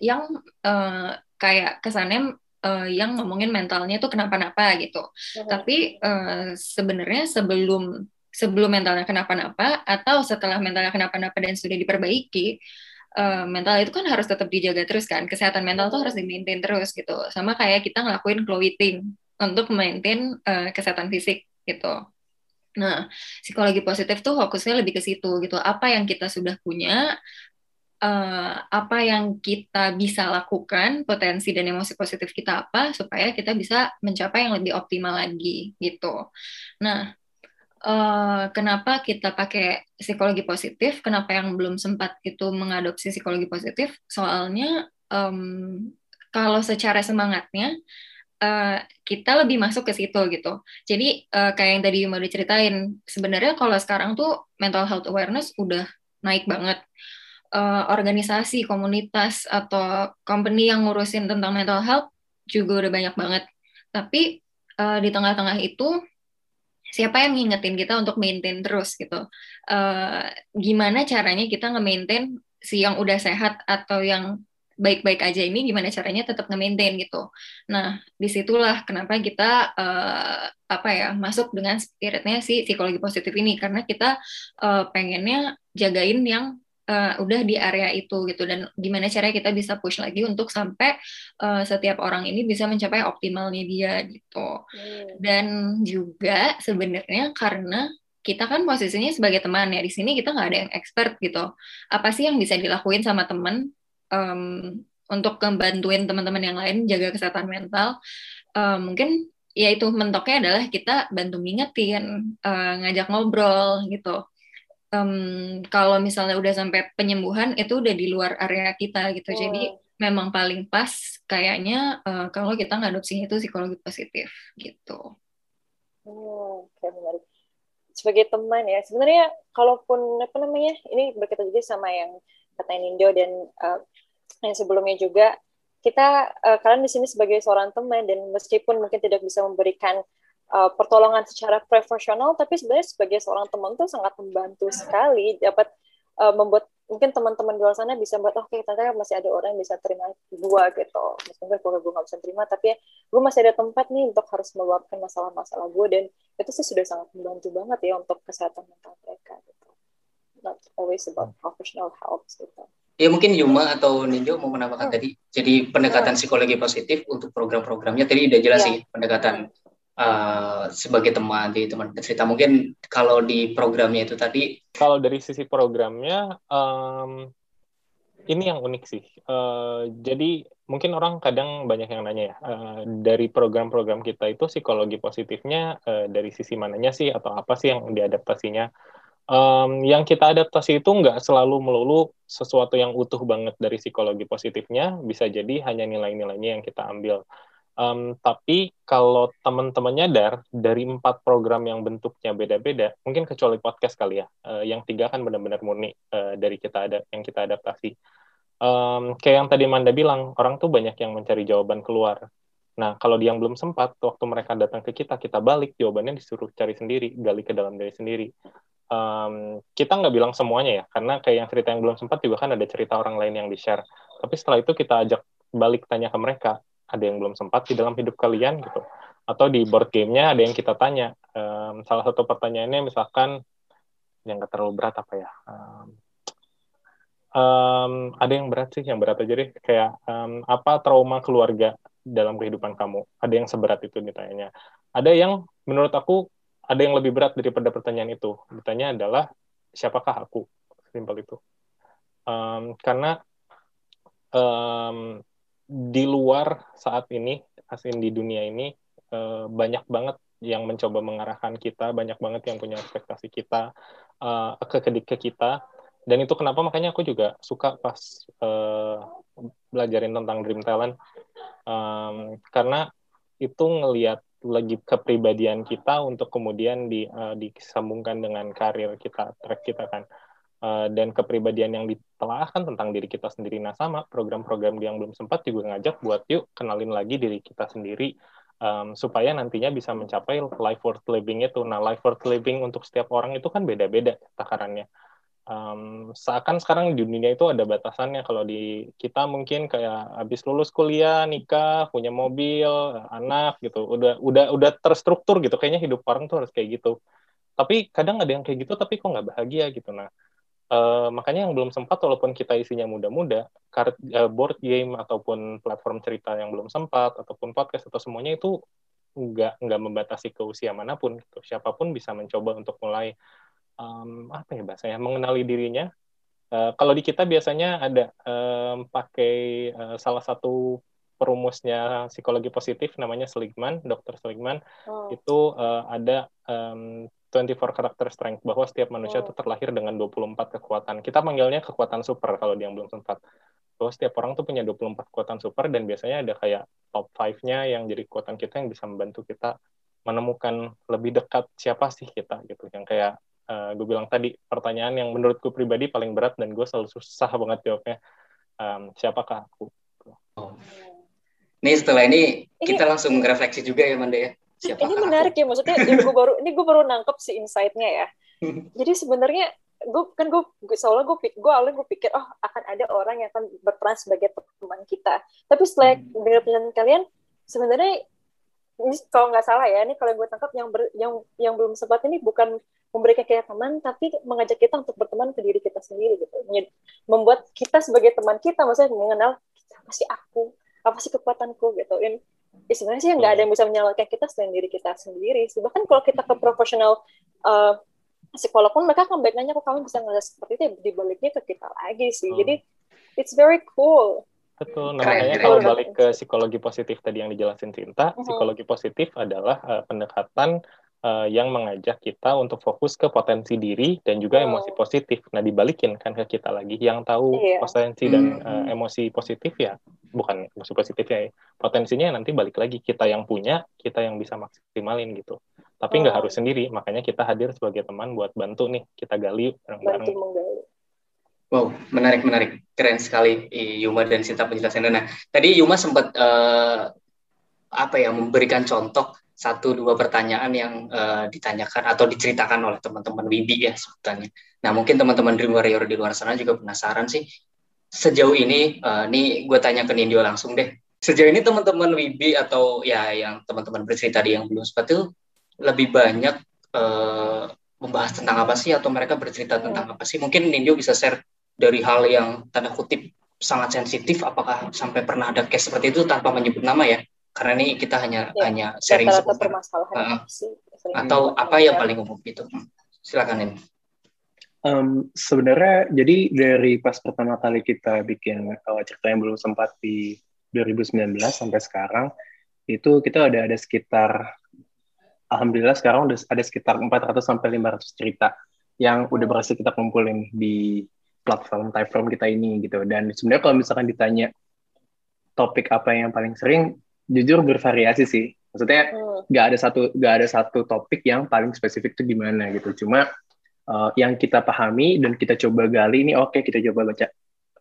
yang uh, kayak kesannya uh, yang ngomongin mentalnya tuh kenapa-napa gitu. Hmm. tapi uh, sebenarnya sebelum sebelum mentalnya kenapa-napa atau setelah mentalnya kenapa-napa dan sudah diperbaiki uh, mental itu kan harus tetap dijaga terus kan. Kesehatan mental tuh harus di maintain terus gitu. Sama kayak kita ngelakuin clothing untuk maintain uh, kesehatan fisik gitu. Nah, psikologi positif tuh fokusnya lebih ke situ gitu. Apa yang kita sudah punya, uh, apa yang kita bisa lakukan, potensi dan emosi positif kita apa, supaya kita bisa mencapai yang lebih optimal lagi gitu. Nah, uh, kenapa kita pakai psikologi positif? Kenapa yang belum sempat itu mengadopsi psikologi positif? Soalnya um, kalau secara semangatnya uh, kita lebih masuk ke situ gitu. Jadi uh, kayak yang tadi mau diceritain, sebenarnya kalau sekarang tuh mental health awareness udah naik banget. Uh, organisasi, komunitas atau company yang ngurusin tentang mental health juga udah banyak banget. Tapi uh, di tengah-tengah itu siapa yang ngingetin kita untuk maintain terus gitu uh, gimana caranya kita nge-maintain si yang udah sehat atau yang baik-baik aja ini gimana caranya tetap nge-maintain gitu. Nah, di situlah kenapa kita uh, apa ya masuk dengan spiritnya si psikologi positif ini karena kita uh, pengennya jagain yang uh, udah di area itu gitu dan gimana caranya kita bisa push lagi untuk sampai uh, setiap orang ini bisa mencapai optimalnya dia gitu. Hmm. Dan juga sebenarnya karena kita kan posisinya sebagai teman ya di sini kita nggak ada yang expert gitu. Apa sih yang bisa dilakuin sama teman um, untuk membantuin teman-teman yang lain jaga kesehatan mental um, mungkin ya itu mentoknya adalah kita bantu ngingetin uh, ngajak ngobrol gitu. Um, kalau misalnya udah sampai penyembuhan itu udah di luar area kita gitu. Oh. jadi memang paling pas kayaknya uh, kalau kita ngadopsi itu psikologi positif gitu. Oh, menarik. Sebagai teman ya sebenarnya kalaupun apa namanya ini berkaitan juga sama yang kata Nindo dan uh, yang sebelumnya juga kita uh, kalian di sini sebagai seorang teman dan meskipun mungkin tidak bisa memberikan uh, pertolongan secara profesional tapi sebenarnya sebagai seorang teman tuh sangat membantu sekali dapat uh, membuat mungkin teman-teman di luar sana bisa buat oke okay, ternyata masih ada orang yang bisa terima gua gitu. Meskipun kalau gue nggak bisa terima tapi ya gue masih ada tempat nih untuk harus meluapkan masalah-masalah gue dan itu sih sudah sangat membantu banget ya untuk kesehatan mental mereka gitu not always about professional help gitu Ya mungkin Yuma atau Ninjo mau menambahkan hmm. tadi. Jadi pendekatan hmm. psikologi positif untuk program-programnya tadi udah jelas ya. sih pendekatan uh, sebagai teman di teman cerita. Mungkin kalau di programnya itu tadi. Kalau dari sisi programnya um, ini yang unik sih. Uh, jadi mungkin orang kadang banyak yang nanya ya uh, dari program-program kita itu psikologi positifnya uh, dari sisi mananya sih atau apa sih yang diadaptasinya um, yang kita adaptasi itu nggak selalu melulu sesuatu yang utuh banget dari psikologi positifnya, bisa jadi hanya nilai-nilainya yang kita ambil. Um, tapi kalau teman-teman nyadar dari empat program yang bentuknya beda-beda, mungkin kecuali podcast kali ya, uh, yang tiga kan benar-benar murni uh, dari kita ada yang kita adaptasi. Um, kayak yang tadi Manda bilang, orang tuh banyak yang mencari jawaban keluar. Nah, kalau dia yang belum sempat, waktu mereka datang ke kita, kita balik, jawabannya disuruh cari sendiri, gali ke dalam diri sendiri um, kita nggak bilang semuanya ya, karena kayak yang cerita yang belum sempat juga kan ada cerita orang lain yang di-share. Tapi setelah itu kita ajak balik tanya ke mereka, ada yang belum sempat di dalam hidup kalian gitu. Atau di board game-nya ada yang kita tanya. Um, salah satu pertanyaannya misalkan, yang nggak terlalu berat apa ya? Um, um, ada yang berat sih, yang berat aja deh. Kayak um, apa trauma keluarga dalam kehidupan kamu? Ada yang seberat itu ditanya. Ada yang menurut aku ada yang lebih berat daripada pertanyaan itu. Bertanya adalah siapakah aku? Simpel itu. Um, karena um, di luar saat ini, asin di dunia ini uh, banyak banget yang mencoba mengarahkan kita, banyak banget yang punya ekspektasi kita uh, ke ke kita. Dan itu kenapa makanya aku juga suka pas uh, belajarin tentang Dream Talent, um, karena itu ngelihat lagi kepribadian kita untuk kemudian di, uh, disambungkan dengan karir kita, track kita kan. Uh, dan kepribadian yang ditelaahkan tentang diri kita sendiri. Nah sama program-program yang belum sempat juga ngajak buat yuk kenalin lagi diri kita sendiri um, supaya nantinya bisa mencapai life worth living itu. Nah life worth living untuk setiap orang itu kan beda-beda takarannya um, seakan sekarang di dunia itu ada batasannya. Kalau di kita mungkin kayak habis lulus kuliah nikah punya mobil anak gitu. Udah udah udah terstruktur gitu. Kayaknya hidup orang tuh harus kayak gitu. Tapi kadang ada yang kayak gitu tapi kok nggak bahagia gitu. Nah uh, makanya yang belum sempat walaupun kita isinya muda-muda card uh, board game ataupun platform cerita yang belum sempat ataupun podcast atau semuanya itu nggak nggak membatasi ke usia mana pun gitu. Siapa pun bisa mencoba untuk mulai um, apa ya bahasanya mengenali dirinya. Uh, kalau di kita biasanya ada um, pakai uh, salah satu perumusnya psikologi positif namanya Seligman, Dr. Seligman, oh. itu uh, ada um, 24 karakter strength bahwa setiap manusia itu oh. terlahir dengan 24 kekuatan. Kita manggilnya kekuatan super kalau dia belum sempat. Bahwa setiap orang tuh punya 24 kekuatan super dan biasanya ada kayak top 5-nya yang jadi kekuatan kita yang bisa membantu kita menemukan lebih dekat siapa sih kita gitu. Yang kayak uh, eh, gue bilang tadi pertanyaan yang menurutku pribadi paling berat dan gue selalu susah banget jawabnya. Um, siapakah aku? Oh. Nih setelah ini kita langsung refleksi juga ya Manda ya. Siapa ini menarik ya maksudnya yang gue baru ini gue baru nangkep si insight-nya ya. Jadi sebenarnya gue kan gue soalnya gue gue awalnya gue pikir oh akan ada orang yang akan berperan sebagai teman kita. Tapi setelah Hmm. dengar penjelasan kalian sebenarnya ini kalau nggak salah ya ini kalau gue tangkap yang ber, yang yang belum sempat ini bukan memberikan kita teman tapi mengajak kita untuk berteman ke diri kita sendiri gitu membuat kita sebagai teman kita maksudnya mengenal apa sih aku apa sih kekuatanku gitu ini ya sebenarnya sih nggak ada yang bisa menyelamatkan kita selain diri kita sendiri sih bahkan kalau kita ke profesional eh, psikolog pun mereka akan baik nanya kok kamu bisa ngeliat seperti itu ya dibaliknya ke kita lagi sih Hmm. jadi it's very cool Betul. Nah, makanya keren. kalau balik ke psikologi positif tadi yang dijelasin Cinta, Mhm. psikologi positif adalah eh, pendekatan eh, yang mengajak kita untuk fokus ke potensi diri dan juga Hmm. emosi positif. Nah, dibalikin kan ke kita lagi yang tahu Iya. potensi dan Hmm. eh, emosi positif ya, bukan emosi positif ya, potensinya nanti balik lagi kita yang punya, kita yang bisa maksimalin gitu. Tapi nggak Hmm. harus sendiri, makanya kita hadir sebagai teman buat bantu nih, kita gali bantu bareng-bareng. menggali Wow, menarik menarik, keren sekali Yuma dan Sinta penjelasannya. Nah, tadi Yuma sempat eh, apa ya memberikan contoh satu dua pertanyaan yang eh, ditanyakan atau diceritakan oleh teman-teman Wibi ya sebutannya. Nah, mungkin teman-teman Dream Warrior di luar sana juga penasaran sih. Sejauh ini, eh, nih gue tanya ke Nindyo langsung deh. Sejauh ini teman-teman Wibi atau ya yang teman-teman bercerita di yang belum sempat itu lebih banyak eh, membahas tentang apa sih atau mereka bercerita tentang apa sih? Mungkin Nindyo bisa share dari hal yang tanda kutip sangat sensitif apakah sampai pernah ada case seperti itu tanpa menyebut nama ya karena ini kita hanya Ya, hanya sharing seputar sih Sering atau apa yang manusia. paling umum gitu Hmm. silakan Nin Um, sebenarnya jadi dari pas pertama kali kita bikin uh, cerita yang belum sempat di 2019 sampai sekarang itu kita ada ada sekitar alhamdulillah sekarang udah ada sekitar 400 sampai 500 cerita yang udah berhasil kita kumpulin di platform Typeform kita ini gitu dan sebenarnya kalau misalkan ditanya topik apa yang paling sering jujur bervariasi sih. Maksudnya Hmm. nggak ada satu nggak ada satu topik yang paling spesifik itu gimana gitu. Cuma uh, yang kita pahami dan kita coba gali ini oke kita coba baca.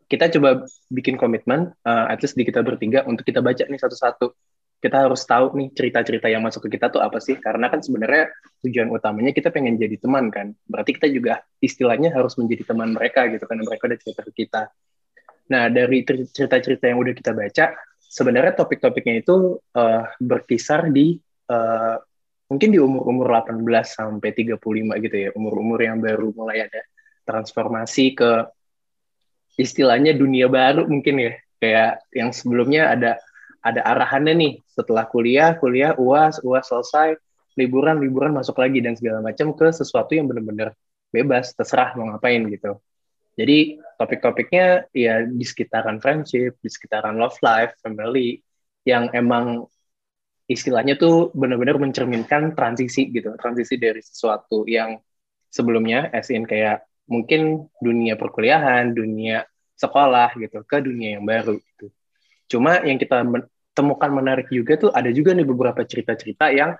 Kita coba bikin komitmen uh, at least di kita bertiga untuk kita baca nih satu-satu. Kita harus tahu nih cerita-cerita yang masuk ke kita tuh apa sih? Karena kan sebenarnya tujuan utamanya kita pengen jadi teman kan. Berarti kita juga istilahnya harus menjadi teman mereka gitu karena mereka udah cerita ke kita. Nah dari cer- cerita-cerita yang udah kita baca sebenarnya topik-topiknya itu uh, berkisar di uh, mungkin di umur-umur 18 sampai 35 gitu ya, umur-umur yang baru mulai ada transformasi ke istilahnya dunia baru mungkin ya. Kayak yang sebelumnya ada ada arahannya nih setelah kuliah, kuliah UAS, UAS selesai, liburan, liburan masuk lagi dan segala macam ke sesuatu yang benar-benar bebas, terserah mau ngapain gitu. Jadi topik-topiknya ya di sekitaran friendship, di sekitaran love life, family, yang emang istilahnya tuh benar-benar mencerminkan transisi gitu, transisi dari sesuatu yang sebelumnya, as in kayak mungkin dunia perkuliahan, dunia sekolah gitu, ke dunia yang baru gitu. Cuma yang kita men- temukan menarik juga tuh ada juga nih beberapa cerita-cerita yang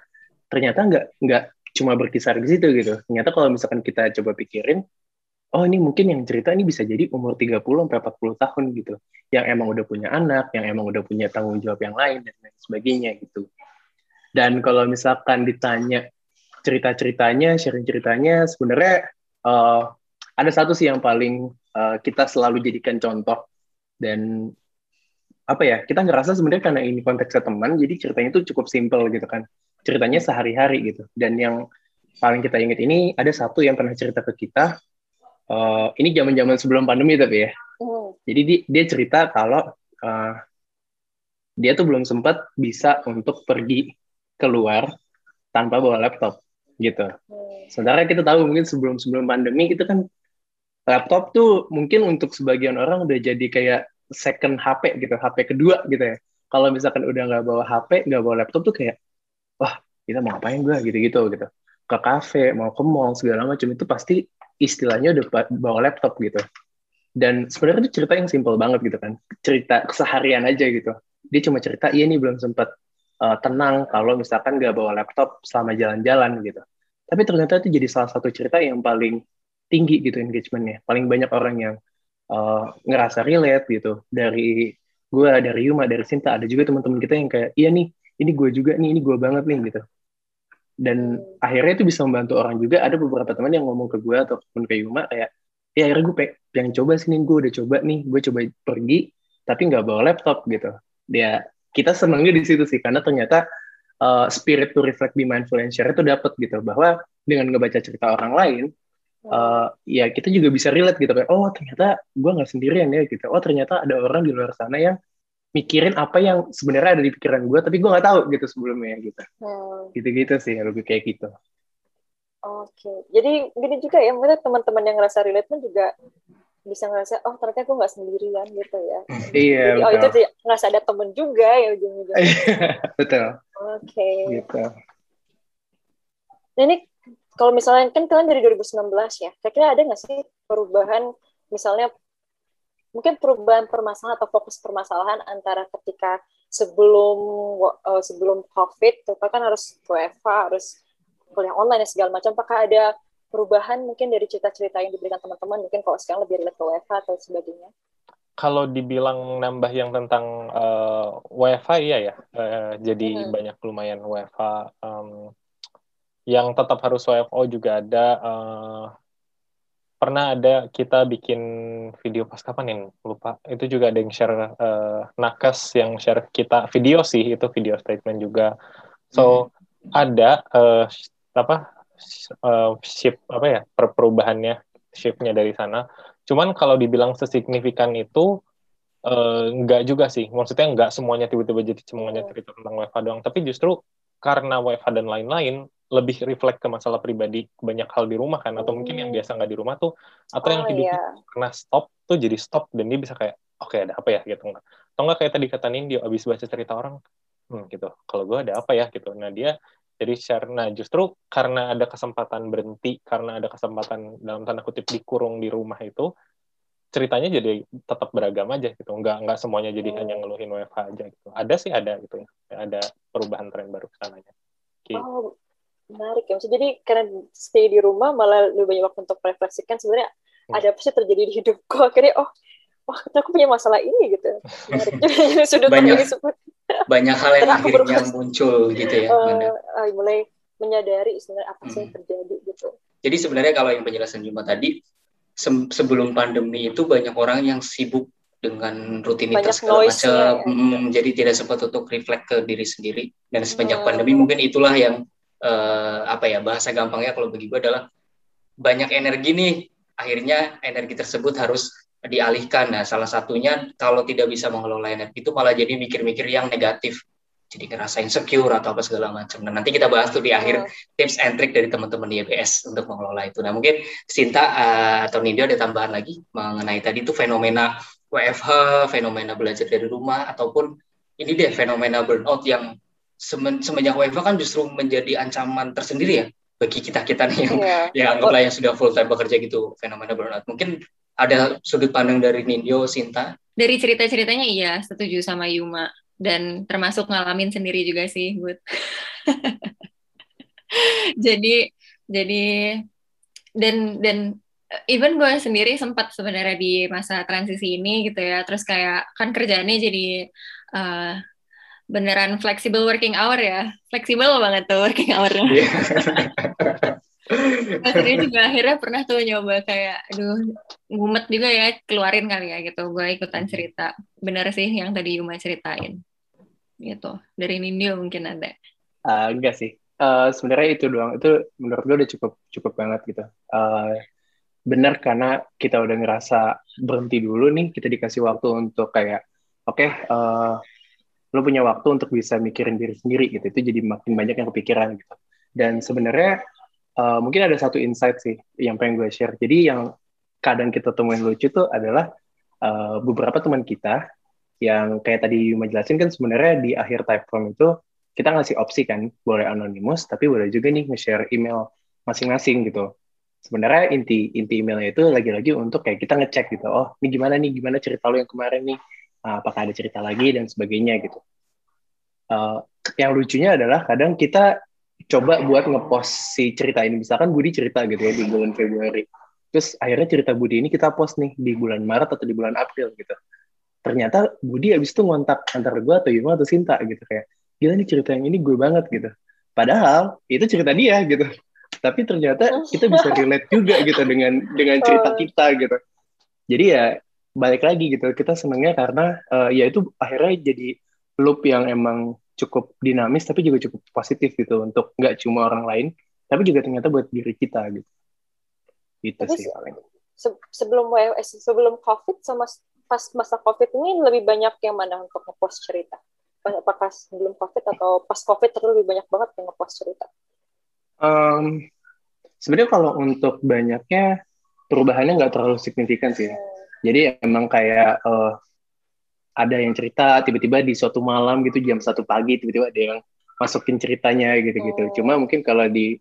ternyata nggak nggak cuma berkisar di situ gitu. Ternyata kalau misalkan kita coba pikirin, oh ini mungkin yang cerita ini bisa jadi umur 30 sampai 40 tahun gitu. Yang emang udah punya anak, yang emang udah punya tanggung jawab yang lain dan lain sebagainya gitu. Dan kalau misalkan ditanya cerita-ceritanya, sharing ceritanya, sebenarnya eh, ada satu sih yang paling eh, kita selalu jadikan contoh dan apa ya kita ngerasa sebenarnya karena ini konteksnya teman jadi ceritanya itu cukup simple gitu kan ceritanya sehari-hari gitu dan yang paling kita ingat ini ada satu yang pernah cerita ke kita eh, ini zaman-zaman sebelum pandemi tapi ya Hmm. jadi dia, dia cerita kalau eh, dia tuh belum sempat bisa untuk pergi keluar tanpa bawa laptop gitu Hmm. Sementara kita tahu mungkin sebelum-sebelum pandemi itu kan laptop tuh mungkin untuk sebagian orang udah jadi kayak second HP gitu, HP kedua gitu ya. Kalau misalkan udah nggak bawa HP, nggak bawa laptop tuh kayak, wah kita mau ngapain gue gitu-gitu gitu. Ke kafe, mau ke mall segala macam itu pasti istilahnya udah ba- bawa laptop gitu. Dan sebenarnya itu cerita yang simple banget gitu kan, cerita keseharian aja gitu. Dia cuma cerita, iya nih belum sempat uh, tenang kalau misalkan nggak bawa laptop selama jalan-jalan gitu. Tapi ternyata itu jadi salah satu cerita yang paling tinggi gitu engagementnya. Paling banyak orang yang uh, ngerasa relate gitu. Dari gue, dari Yuma, dari Sinta, ada juga teman-teman kita yang kayak, iya nih, ini gue juga nih, ini gue banget nih gitu. Dan akhirnya itu bisa membantu orang juga. Ada beberapa teman yang ngomong ke gue ataupun ke Yuma kayak ya akhirnya gue pengen coba sini gue udah coba nih gue coba pergi tapi nggak bawa laptop gitu. Dia kita senengnya di situ sih karena ternyata uh, spirit to reflect di mindful and share itu dapat gitu. Bahwa dengan ngebaca cerita orang lain uh, ya kita juga bisa relate gitu. Kayak oh ternyata gue nggak sendirian ya gitu. Oh ternyata ada orang di luar sana yang mikirin apa yang sebenarnya ada di pikiran gue tapi gue nggak tahu gitu sebelumnya gitu hmm. gitu-gitu sih lebih kayak gitu Oke, jadi gini juga ya, mungkin teman-teman yang ngerasa relate pun juga bisa ngerasa, oh ternyata gue nggak sendirian gitu ya. Iya, jadi, Oh itu ngerasa ada temen juga ya ujung-ujungnya. betul. Oke. Okay. Gitu. Nah ini kalau misalnya kan kalian dari 2019 ya, kira-kira ada nggak sih perubahan, misalnya mungkin perubahan permasalahan atau fokus permasalahan antara ketika sebelum uh, sebelum COVID, itu kan harus WFH, harus kuliah online dan segala macam. Apakah ada perubahan mungkin dari cerita-cerita yang diberikan teman-teman? Mungkin kalau sekarang lebih relate ke WFH atau sebagainya. Kalau dibilang nambah yang tentang uh, WFH iya ya. Uh, jadi hmm. banyak lumayan WFH um, yang tetap harus WFO juga ada uh, pernah ada kita bikin video pas kapan yang lupa itu juga ada yang share uh, nakes yang share kita video sih itu video statement juga so hmm. ada uh, apa uh, shift apa ya per perubahannya shiftnya dari sana. Cuman kalau dibilang sesignifikan itu uh, enggak juga sih. Maksudnya enggak semuanya tiba-tiba jadi semuanya iya. cerita tentang WFH doang. Tapi justru karena WFH dan lain-lain lebih reflect ke masalah pribadi banyak hal di rumah kan atau mungkin yang hmm. biasa nggak di rumah tuh atau oh, yang hidup iya. karena stop tuh jadi stop dan dia bisa kayak oke okay, ada apa ya gitu nggak atau nggak kayak tadi kata Nindi abis baca cerita orang hmm, gitu kalau gue ada apa ya gitu nah dia jadi share. Nah, justru karena ada kesempatan berhenti, karena ada kesempatan dalam tanda kutip dikurung di rumah itu, ceritanya jadi tetap beragam aja gitu. Enggak enggak semuanya jadi hmm. hanya ngeluhin WFH aja gitu. Ada sih ada gitu ya. Ada perubahan tren baru ke sananya. Gitu. Oh, menarik ya. Jadi karena stay di rumah malah lebih banyak waktu untuk refleksikan sebenarnya hmm. ada apa sih terjadi di hidupku. Akhirnya oh, wah aku punya masalah ini gitu. Menarik. Sudut banyak, banyak hal yang akhirnya muncul gitu ya uh, mulai menyadari sebenarnya apa sih yang hmm. terjadi gitu jadi sebenarnya kalau yang penjelasan Juma tadi se sebelum pandemi itu banyak orang yang sibuk dengan rutinitas segala macam ya. hmm, jadi tidak sempat untuk reflect ke diri sendiri dan sepanjang hmm. pandemi mungkin itulah yang uh, apa ya bahasa gampangnya kalau bagi gue adalah banyak energi nih akhirnya energi tersebut harus dialihkan. Nah, salah satunya kalau tidak bisa mengelola energi itu malah jadi mikir-mikir yang negatif. Jadi ngerasa insecure atau apa segala macam. Nah, nanti kita bahas tuh di akhir tips and trick dari teman-teman di EBS untuk mengelola itu. Nah, mungkin Sinta uh, atau Nindyo ada tambahan lagi mengenai tadi itu fenomena WFH, fenomena belajar dari rumah, ataupun ini deh fenomena burnout yang semenjak WFH kan justru menjadi ancaman tersendiri ya bagi kita kita nih yang yeah. ya anggaplah yang sudah full time bekerja gitu fenomena burnout. Mungkin ada sudut pandang dari Nindyo, Sinta? Dari cerita-ceritanya iya, setuju sama Yuma. Dan termasuk ngalamin sendiri juga sih, Bud. jadi, jadi, dan, dan even gue sendiri sempat sebenarnya di masa transisi ini gitu ya, terus kayak, kan kerjaannya jadi uh, beneran flexible working hour ya. Fleksibel banget tuh working hour. Yeah. akhirnya juga akhirnya pernah tuh nyoba kayak aduh ngumet juga ya keluarin kali ya gitu. Gue ikutan hmm. cerita. Bener sih yang tadi Yuma ceritain. Gitu. Dari Nindyo mungkin ada. Uh, enggak sih. Uh, sebenarnya itu doang. Itu menurut gue udah cukup cukup banget gitu. Uh, bener karena kita udah ngerasa berhenti dulu nih. Kita dikasih waktu untuk kayak oke okay, uh, lo punya waktu untuk bisa mikirin diri sendiri gitu itu jadi makin banyak yang kepikiran gitu dan sebenarnya uh, mungkin ada satu insight sih yang pengen gue share. Jadi yang kadang kita temuin lucu tuh adalah uh, beberapa teman kita yang kayak tadi Yuma jelasin kan sebenarnya di akhir type form itu kita ngasih opsi kan boleh anonymous tapi boleh juga nih nge-share email masing-masing gitu. Sebenarnya inti inti emailnya itu lagi-lagi untuk kayak kita ngecek gitu. Oh, ini gimana nih? Gimana cerita lo yang kemarin nih? Uh, apakah ada cerita lagi dan sebagainya gitu. Uh, yang lucunya adalah kadang kita coba buat ngepost si cerita ini. Misalkan Budi cerita gitu ya di bulan Februari. Terus akhirnya cerita Budi ini kita post nih di bulan Maret atau di bulan April gitu. Ternyata Budi abis itu ngontak antara gue atau Yuma atau Sinta gitu kayak gila nih cerita yang ini gue banget gitu. Padahal itu cerita dia gitu. Tapi ternyata kita bisa relate juga gitu dengan dengan cerita kita gitu. Jadi ya balik lagi gitu. Kita senangnya karena uh, ya itu akhirnya jadi loop yang emang cukup dinamis tapi juga cukup positif gitu untuk nggak cuma orang lain tapi juga ternyata buat diri kita gitu. Itu Tapi sih paling. se sebelum eh, sebelum covid sama pas masa covid ini lebih banyak yang mana untuk ngepost cerita? Apakah sebelum covid atau pas covid terus lebih banyak banget yang ngepost cerita? Um, sebenarnya kalau untuk banyaknya perubahannya nggak terlalu signifikan sih. Ya. Jadi emang kayak uh, ada yang cerita tiba-tiba di suatu malam gitu jam satu pagi tiba-tiba ada yang masukin ceritanya gitu-gitu. Oh. Cuma mungkin kalau di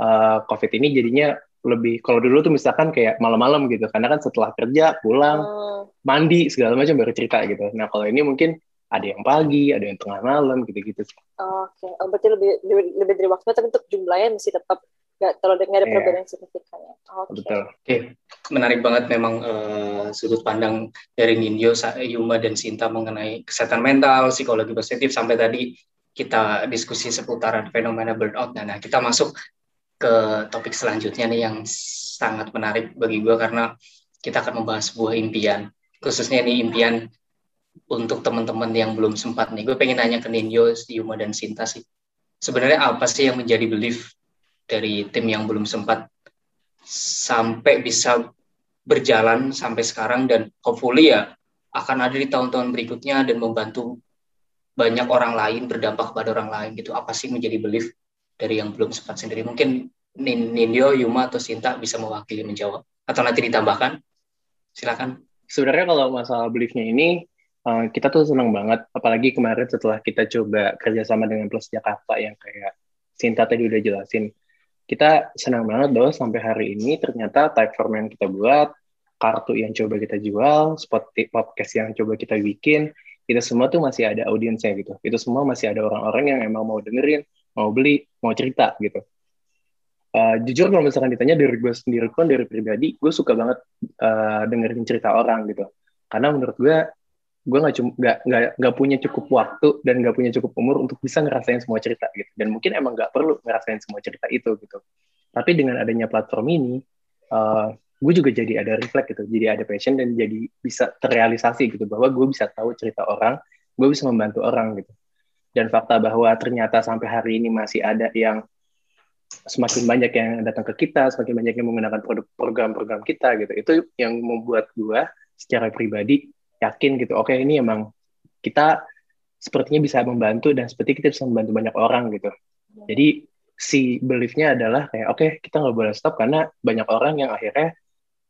uh, COVID ini jadinya lebih kalau dulu tuh misalkan kayak malam-malam gitu karena kan setelah kerja pulang oh. mandi segala macam baru cerita gitu. Nah kalau ini mungkin ada yang pagi, ada yang tengah malam gitu-gitu. Oke, okay. oh, berarti lebih, lebih lebih dari waktu tapi untuk jumlahnya masih tetap nggak terlalu nggak ada yeah. perbedaan signifikan ya. Okay. Betul. Oke, okay. menarik banget memang uh, sudut pandang dari Nindyo, Yuma dan Sinta mengenai kesehatan mental, psikologi positif sampai tadi kita diskusi seputaran fenomena burnout. Nah, nah kita masuk ke topik selanjutnya nih yang sangat menarik bagi gue karena kita akan membahas sebuah impian, khususnya ini impian untuk teman-teman yang belum sempat nih. Gue pengen nanya ke Ninjo, Yuma dan Sinta sih. Sebenarnya apa sih yang menjadi belief dari tim yang belum sempat sampai bisa berjalan sampai sekarang dan hopefully ya akan ada di tahun-tahun berikutnya dan membantu banyak orang lain berdampak pada orang lain gitu. Apa sih menjadi belief dari yang belum sempat sendiri? Mungkin Nindyo, Yuma atau Sinta bisa mewakili menjawab. Atau nanti ditambahkan. Silakan. Sebenarnya kalau masalah beliefnya ini eh, kita tuh senang banget. Apalagi kemarin setelah kita coba kerjasama dengan Plus Jakarta yang kayak Sinta tadi udah jelasin kita senang banget bahwa sampai hari ini ternyata type form yang kita buat, kartu yang coba kita jual, spot podcast yang coba kita bikin, itu semua tuh masih ada audiensnya gitu. Itu semua masih ada orang-orang yang emang mau dengerin, mau beli, mau cerita gitu. Uh, jujur kalau misalkan ditanya dari gue sendiri pun dari pribadi, gue suka banget uh, dengerin cerita orang gitu. Karena menurut gue gue nggak cuma nggak punya cukup waktu dan nggak punya cukup umur untuk bisa ngerasain semua cerita gitu. Dan mungkin emang nggak perlu ngerasain semua cerita itu gitu. Tapi dengan adanya platform ini uh, gue juga jadi ada reflect gitu jadi ada passion dan jadi bisa terrealisasi gitu bahwa gue bisa tahu cerita orang gue bisa membantu orang gitu. Dan fakta bahwa ternyata sampai hari ini masih ada yang semakin banyak yang datang ke kita semakin banyak yang menggunakan produk program-program kita gitu. Itu yang membuat gue secara pribadi yakin gitu oke okay, ini emang kita sepertinya bisa membantu dan seperti kita bisa membantu banyak orang gitu. Jadi si beliefnya adalah kayak oke okay, kita nggak boleh stop karena banyak orang yang akhirnya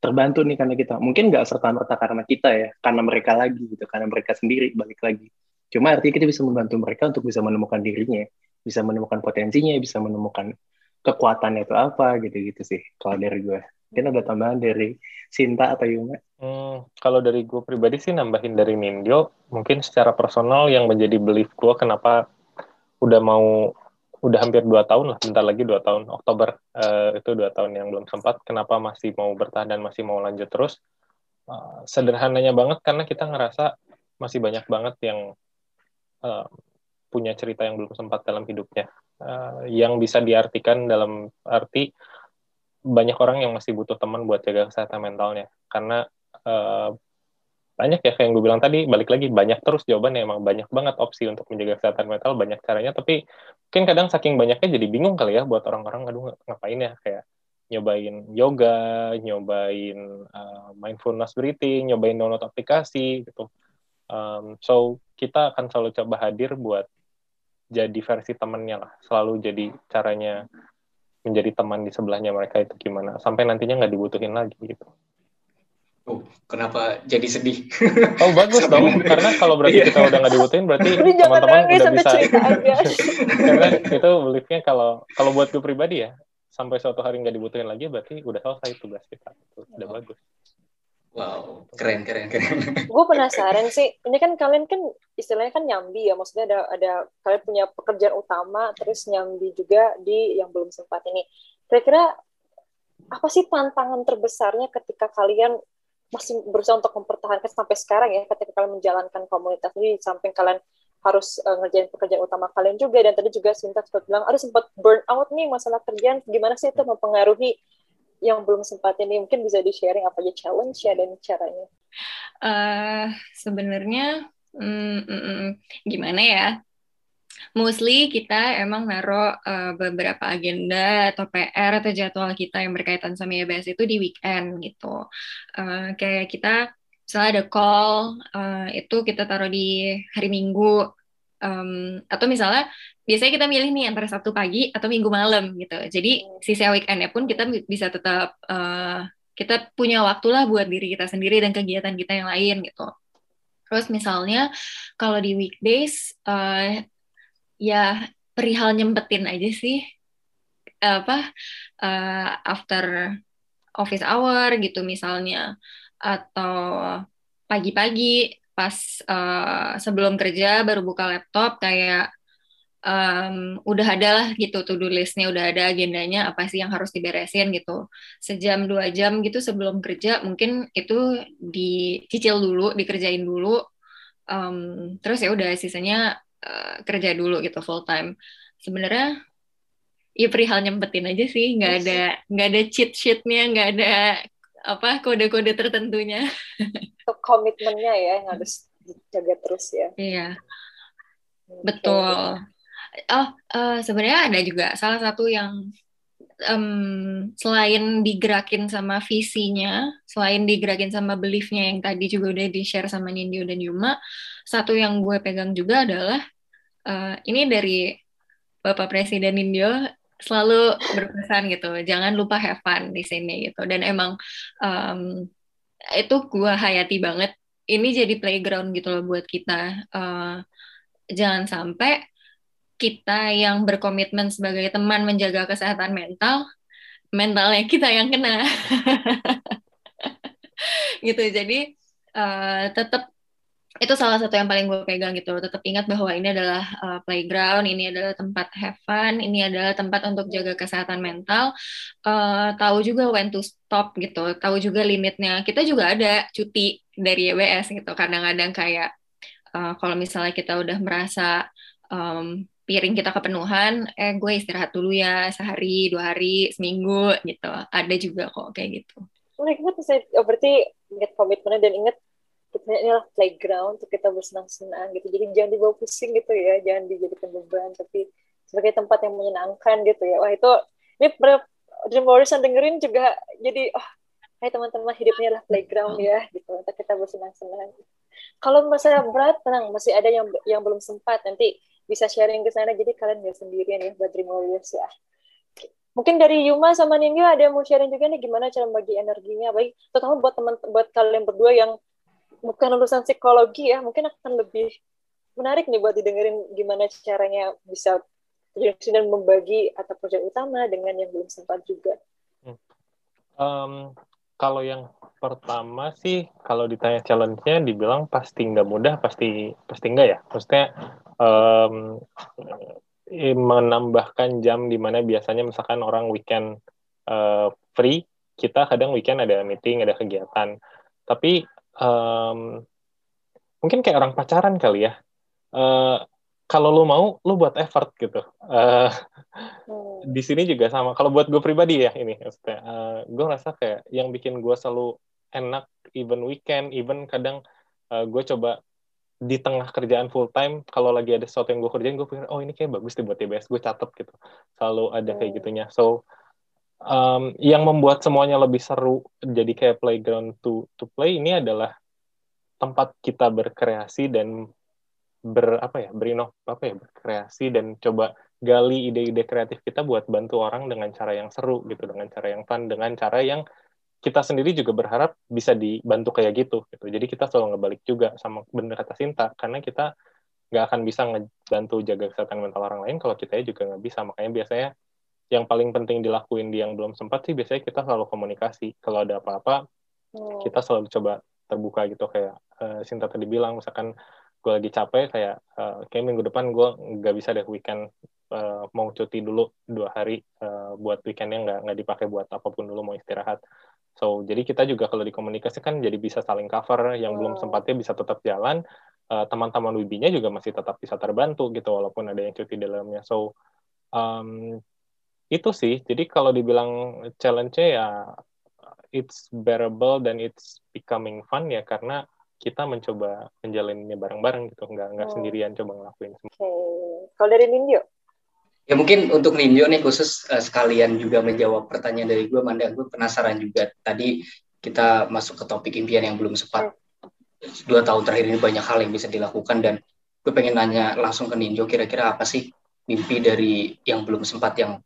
terbantu nih karena kita. Mungkin nggak serta merta karena kita ya karena mereka lagi gitu karena mereka sendiri balik lagi. Cuma artinya kita bisa membantu mereka untuk bisa menemukan dirinya bisa menemukan potensinya bisa menemukan kekuatannya itu apa gitu gitu sih kalau dari gue mungkin ada tambahan dari Sinta atau Yuma Hmm, kalau dari gue pribadi sih nambahin dari Nindyo, mungkin secara personal yang menjadi belief gue kenapa udah mau udah hampir dua tahun lah, bentar lagi dua tahun Oktober uh, itu dua tahun yang belum sempat. Kenapa masih mau bertahan dan masih mau lanjut terus? Uh, sederhananya banget karena kita ngerasa masih banyak banget yang uh, punya cerita yang belum sempat dalam hidupnya, uh, yang bisa diartikan dalam arti banyak orang yang masih butuh teman buat jaga kesehatan mentalnya. Karena uh, banyak ya kayak yang gue bilang tadi balik lagi banyak terus jawabannya. Emang banyak banget opsi untuk menjaga kesehatan mental banyak caranya. Tapi mungkin kadang saking banyaknya jadi bingung kali ya buat orang-orang aduh ngapain ya? Kayak nyobain yoga nyobain uh, mindfulness breathing nyobain download aplikasi gitu. Um, so kita akan selalu coba hadir buat jadi versi temennya lah. Selalu jadi caranya menjadi teman di sebelahnya mereka itu gimana sampai nantinya nggak dibutuhin lagi gitu Oh, kenapa jadi sedih? Oh bagus dong, karena kalau berarti kita udah nggak dibutuhin, berarti teman-teman udah bisa. karena itu beliefnya kalau kalau buat gue pribadi ya, sampai suatu hari nggak dibutuhin lagi, berarti udah selesai tugas kita. Itu udah oh. bagus. Wow, keren, keren, keren. gue penasaran sih, ini kan kalian kan istilahnya kan nyambi ya, maksudnya ada ada kalian punya pekerjaan utama, terus nyambi juga di yang belum sempat ini. Kira-kira apa sih tantangan terbesarnya ketika kalian masih berusaha untuk mempertahankan sampai sekarang ya ketika kalian menjalankan komunitas ini samping kalian harus uh, ngerjain pekerjaan utama kalian juga dan tadi juga Sinta sempat bilang ada sempat burn out nih masalah kerjaan gimana sih itu mempengaruhi yang belum sempat ini mungkin bisa di sharing apa aja challenge ya dan caranya. Uh, sebenarnya mm, mm, mm, gimana ya? Mostly kita emang naruh uh, beberapa agenda atau PR atau jadwal kita yang berkaitan sama YBS itu di weekend gitu. Uh, kayak kita misalnya ada call uh, itu kita taruh di hari Minggu um, atau misalnya biasanya kita milih nih antara Sabtu pagi atau Minggu malam gitu. Jadi sisa weekendnya pun kita bisa tetap uh, kita punya waktu lah buat diri kita sendiri dan kegiatan kita yang lain gitu. Terus misalnya kalau di weekdays uh, ya perihal nyempetin aja sih. Apa uh, after office hour gitu misalnya. Atau pagi-pagi pas uh, sebelum kerja baru buka laptop kayak um, udah ada lah gitu to do listnya udah ada agendanya apa sih yang harus diberesin gitu. Sejam dua jam gitu sebelum kerja mungkin itu dicicil dulu dikerjain dulu um, terus ya udah sisanya uh, kerja dulu gitu full time. Sebenarnya ya perihal nyempetin aja sih nggak ada nggak ada cheat sheetnya nggak ada apa kode-kode tertentunya. Komitmennya ya yang harus dijaga terus ya. Iya. Betul. Oh, uh, sebenarnya ada juga salah satu yang um, selain digerakin sama visinya, selain digerakin sama beliefnya yang tadi juga udah di-share sama Nindyo dan Yuma, satu yang gue pegang juga adalah uh, ini dari Bapak Presiden Nindyo selalu berpesan gitu jangan lupa have fun di sini gitu. Dan emang um, itu gue hayati banget. Ini jadi playground gitu loh buat kita. Uh, jangan sampai kita yang berkomitmen sebagai teman menjaga kesehatan mental mentalnya kita yang kena. Gitu. Jadi uh, tetap itu salah satu yang paling gue pegang gitu tetap ingat bahwa ini adalah uh, playground ini adalah tempat have fun ini adalah tempat untuk jaga kesehatan mental. Uh, tahu juga when to stop gitu tahu juga limitnya. Kita juga ada cuti dari YBS gitu. Kadang-kadang kayak uh, kalau misalnya kita udah merasa um, piring kita kepenuhan eh gue istirahat dulu ya sehari dua hari seminggu gitu. Ada juga kok kayak gitu. Oh, ingat berarti ingat komitmennya dan ingat kita inilah playground untuk kita bersenang-senang gitu. Jadi jangan dibawa pusing gitu ya jangan dijadikan beban tapi sebagai tempat yang menyenangkan gitu ya. Wah itu ini Dream Warriors yang dengerin juga jadi oh hai teman-teman hidupnya lah playground ya gitu untuk kita bersenang-senang. Kalau masalah berat tenang masih ada yang yang belum sempat nanti bisa sharing ke sana. Jadi kalian nggak sendirian ya buat Dream Warriors ya. Mungkin dari Yuma sama Ningyo ada yang mau sharing juga nih gimana cara bagi energinya. Baik terutama buat teman buat kalian berdua yang bukan lulusan psikologi ya mungkin akan lebih menarik nih buat didengerin gimana caranya bisa dan membagi atau proyek utama dengan yang belum sempat juga. Um, kalau yang pertama sih kalau ditanya challenge-nya dibilang pasti nggak mudah pasti pasti nggak ya. Maksudnya um, menambahkan jam di mana biasanya misalkan orang weekend uh, free kita kadang weekend ada meeting ada kegiatan. Tapi um, mungkin kayak orang pacaran kali ya. Uh, kalau lu mau, lu buat effort gitu. Uh, hmm. Di sini juga sama. Kalau buat gue pribadi ya ini, maksudnya, uh, gue rasa kayak yang bikin gue selalu enak, even weekend, even kadang uh, gue coba di tengah kerjaan full time, kalau lagi ada sesuatu yang gue kerjain, gue pikir, oh ini kayak bagus deh buat TBS, gue catet gitu. Selalu ada kayak hmm. gitunya. So, um, yang membuat semuanya lebih seru jadi kayak playground to to play ini adalah tempat kita berkreasi dan ber apa ya berinov apa ya berkreasi dan coba gali ide-ide kreatif kita buat bantu orang dengan cara yang seru gitu dengan cara yang fun dengan cara yang kita sendiri juga berharap bisa dibantu kayak gitu gitu. Jadi kita selalu ngebalik juga sama bener kata Sinta karena kita nggak akan bisa ngebantu jaga kesehatan mental orang lain kalau kita juga nggak bisa. Makanya biasanya yang paling penting dilakuin di yang belum sempat sih biasanya kita selalu komunikasi kalau ada apa-apa hmm. kita selalu coba terbuka gitu kayak uh, Sinta tadi bilang misalkan gue lagi capek kayak uh, kayak minggu depan gue nggak bisa deh weekend uh, mau cuti dulu dua hari uh, buat weekendnya nggak nggak dipakai buat apa pun dulu mau istirahat so jadi kita juga kalau dikomunikasikan jadi bisa saling cover yang hmm. belum sempatnya bisa tetap jalan uh, teman-teman wibinya juga masih tetap bisa terbantu gitu walaupun ada yang cuti dalamnya so um, itu sih jadi kalau dibilang challenge-nya ya it's bearable dan it's becoming fun ya karena kita mencoba menjalannya bareng-bareng gitu nggak nggak oh. sendirian coba ngelakuin semua. Oke, okay. kalau dari Nindyo? Ya mungkin untuk Nindyo nih khusus uh, sekalian juga menjawab pertanyaan dari gue, Manda. Gue penasaran juga. Tadi kita masuk ke topik impian yang belum sempat. Dua tahun terakhir ini banyak hal yang bisa dilakukan dan gue pengen nanya langsung ke Ninjo kira-kira apa sih mimpi dari yang belum sempat yang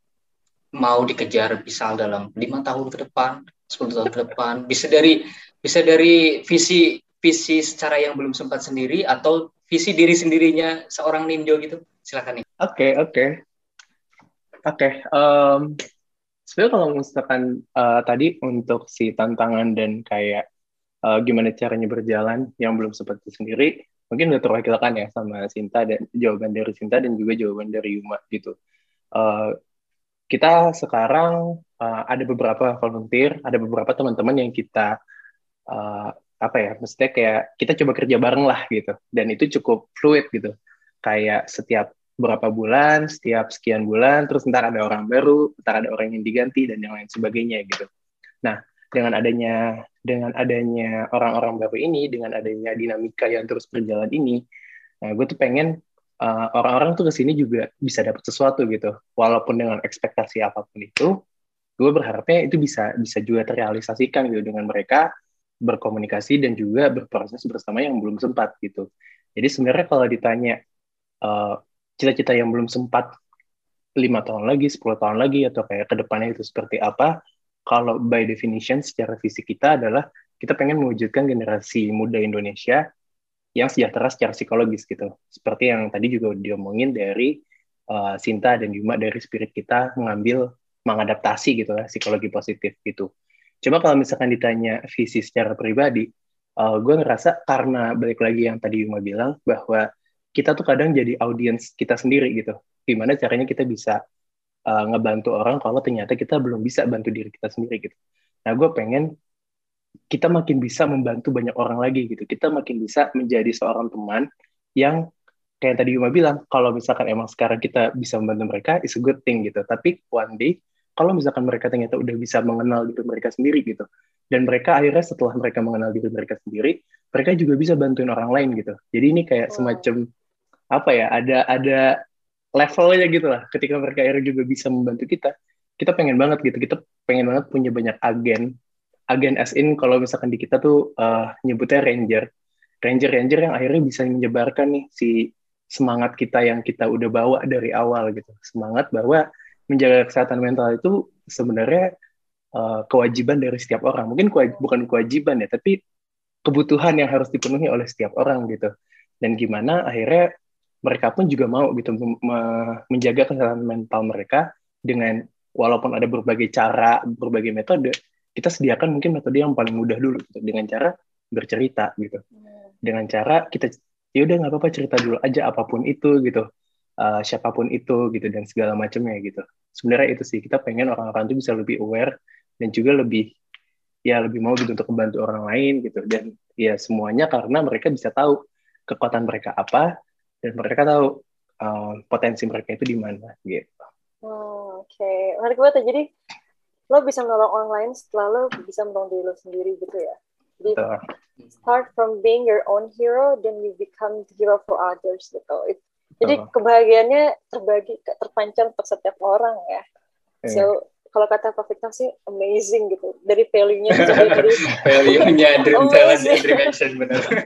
mau dikejar misal dalam lima tahun ke depan 10 tahun ke depan bisa dari bisa dari visi visi secara yang belum sempat sendiri atau visi diri sendirinya seorang ninjo gitu. Silakan nih oke oke. Oke sebenarnya kalau misalkan uh, tadi untuk si tantangan dan kayak uh, gimana caranya berjalan yang belum sempat sendiri mungkin udah terwakilkan ya sama Sinta dan jawaban dari Sinta dan juga jawaban dari Yuma gitu. Uh, kita sekarang uh, ada beberapa volunteer, ada beberapa teman-teman yang kita uh, apa ya, maksudnya kayak kita coba kerja bareng lah gitu, dan itu cukup fluid gitu, kayak setiap berapa bulan, setiap sekian bulan, terus ntar ada orang baru, ntar ada orang yang diganti dan yang lain sebagainya gitu. Nah, dengan adanya dengan adanya orang-orang baru ini, dengan adanya dinamika yang terus berjalan ini, nah gue tuh pengen eh, orang-orang tuh ke sini juga bisa dapat sesuatu gitu. Walaupun dengan ekspektasi apa pun itu gue berharapnya itu bisa bisa juga terrealisasikan gitu dengan mereka berkomunikasi dan juga berproses bersama yang belum sempat gitu. Jadi sebenarnya kalau ditanya uh, cita-cita yang belum sempat lima tahun lagi 10 tahun lagi atau kayak ke depannya itu seperti apa kalau by definition secara fisik kita adalah kita pengen mewujudkan generasi muda Indonesia yang sejahtera secara psikologis gitu. Seperti yang tadi juga diomongin dari uh, Sinta dan Yuma dari spirit kita mengambil mengadaptasi gitu lah psikologi positif gitu. Cuma kalau misalkan ditanya visi secara pribadi, uh, gue ngerasa karena balik lagi yang tadi Yuma bilang bahwa kita tuh kadang jadi audiens kita sendiri gitu. Gimana caranya kita bisa uh, ngebantu orang kalau ternyata kita belum bisa bantu diri kita sendiri gitu. Nah gue pengen kita makin bisa membantu banyak orang lagi gitu. Kita makin bisa menjadi seorang teman yang kayak tadi Yuma bilang, kalau misalkan emang sekarang kita bisa membantu mereka, is a good thing gitu. Tapi one day, kalau misalkan mereka ternyata udah bisa mengenal diri mereka sendiri gitu, dan mereka akhirnya setelah mereka mengenal diri mereka sendiri, mereka juga bisa bantuin orang lain gitu. Jadi ini kayak semacam apa ya, ada ada levelnya gitu lah. Ketika mereka akhirnya juga bisa membantu kita, kita pengen banget gitu. Kita pengen banget punya banyak agen agen as in kalau misalkan di kita tuh uh, nyebutnya ranger. Ranger ranger yang akhirnya bisa menyebarkan nih si semangat kita yang kita udah bawa dari awal gitu. Semangat bahwa menjaga kesehatan mental itu sebenarnya uh, kewajiban dari setiap orang. Mungkin kewaj bukan kewajiban ya tapi kebutuhan yang harus dipenuhi oleh setiap orang gitu. Dan gimana akhirnya mereka pun juga mau gitu menjaga kesehatan mental mereka dengan walaupun ada berbagai cara berbagai metode kita sediakan mungkin metode yang paling mudah dulu gitu, dengan cara bercerita gitu dengan cara kita ya udah nggak apa-apa cerita dulu aja apa pun itu gitu uh, siapa pun itu gitu dan segala macamnya gitu sebenarnya itu sih kita pengen orang-orang itu bisa lebih aware dan juga lebih ya lebih mau gitu untuk membantu orang lain gitu dan ya semuanya karena mereka bisa tahu kekuatan mereka apa dan mereka tahu uh, potensi mereka itu di mana gitu. Oh, Oke, okay. menarik banget ya. Jadi lo bisa menolong orang lain setelah lo bisa menolong diri lo sendiri gitu ya. Jadi start from being your own hero then you become the hero for others gitu. It, jadi kebahagiaannya terbagi terpancar untuk setiap orang ya. Yeah. so kalau kata Pak Victor sih amazing gitu. Dari value-nya dari value-nya dream talent dream action benar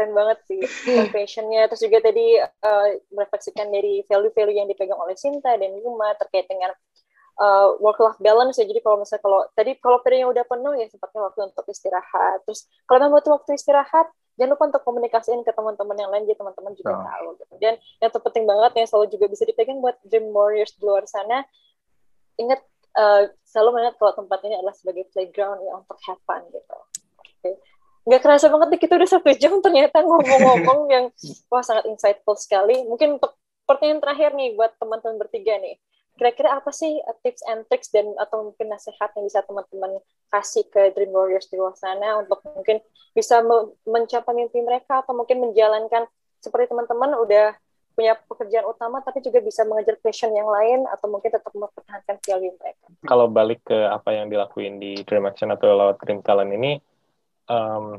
keren banget sih compassion-nya terus juga tadi uh, merefleksikan dari value-value yang dipegang oleh Sinta dan Yuma terkait dengan uh, work life balance ya. Jadi kalau misalnya kalau tadi kalau periodnya udah penuh ya sempatnya waktu untuk istirahat. Terus kalau memang butuh waktu istirahat jangan lupa untuk komunikasiin ke teman-teman yang lain jadi teman-teman juga oh. tahu gitu. Dan yang terpenting banget yang selalu juga bisa dipegang buat dream warriors di luar sana ingat uh, selalu mengingat kalau tempat ini adalah sebagai playground ya untuk have fun gitu. Okay. nggak kerasa banget nih kita udah satu jam ternyata ngomong-ngomong yang wah sangat insightful sekali. Mungkin untuk pertanyaan terakhir nih buat teman-teman bertiga nih kira-kira apa sih uh, tips and tricks dan atau mungkin nasihat yang bisa teman-teman kasih ke Dream Warriors di luar sana untuk mungkin bisa mencapai mimpi mereka atau mungkin menjalankan seperti teman-teman udah punya pekerjaan utama tapi juga bisa mengejar passion yang lain atau mungkin tetap mempertahankan value mereka. Kalau balik ke apa yang dilakuin di Dream Action atau lewat Dream Talent ini um,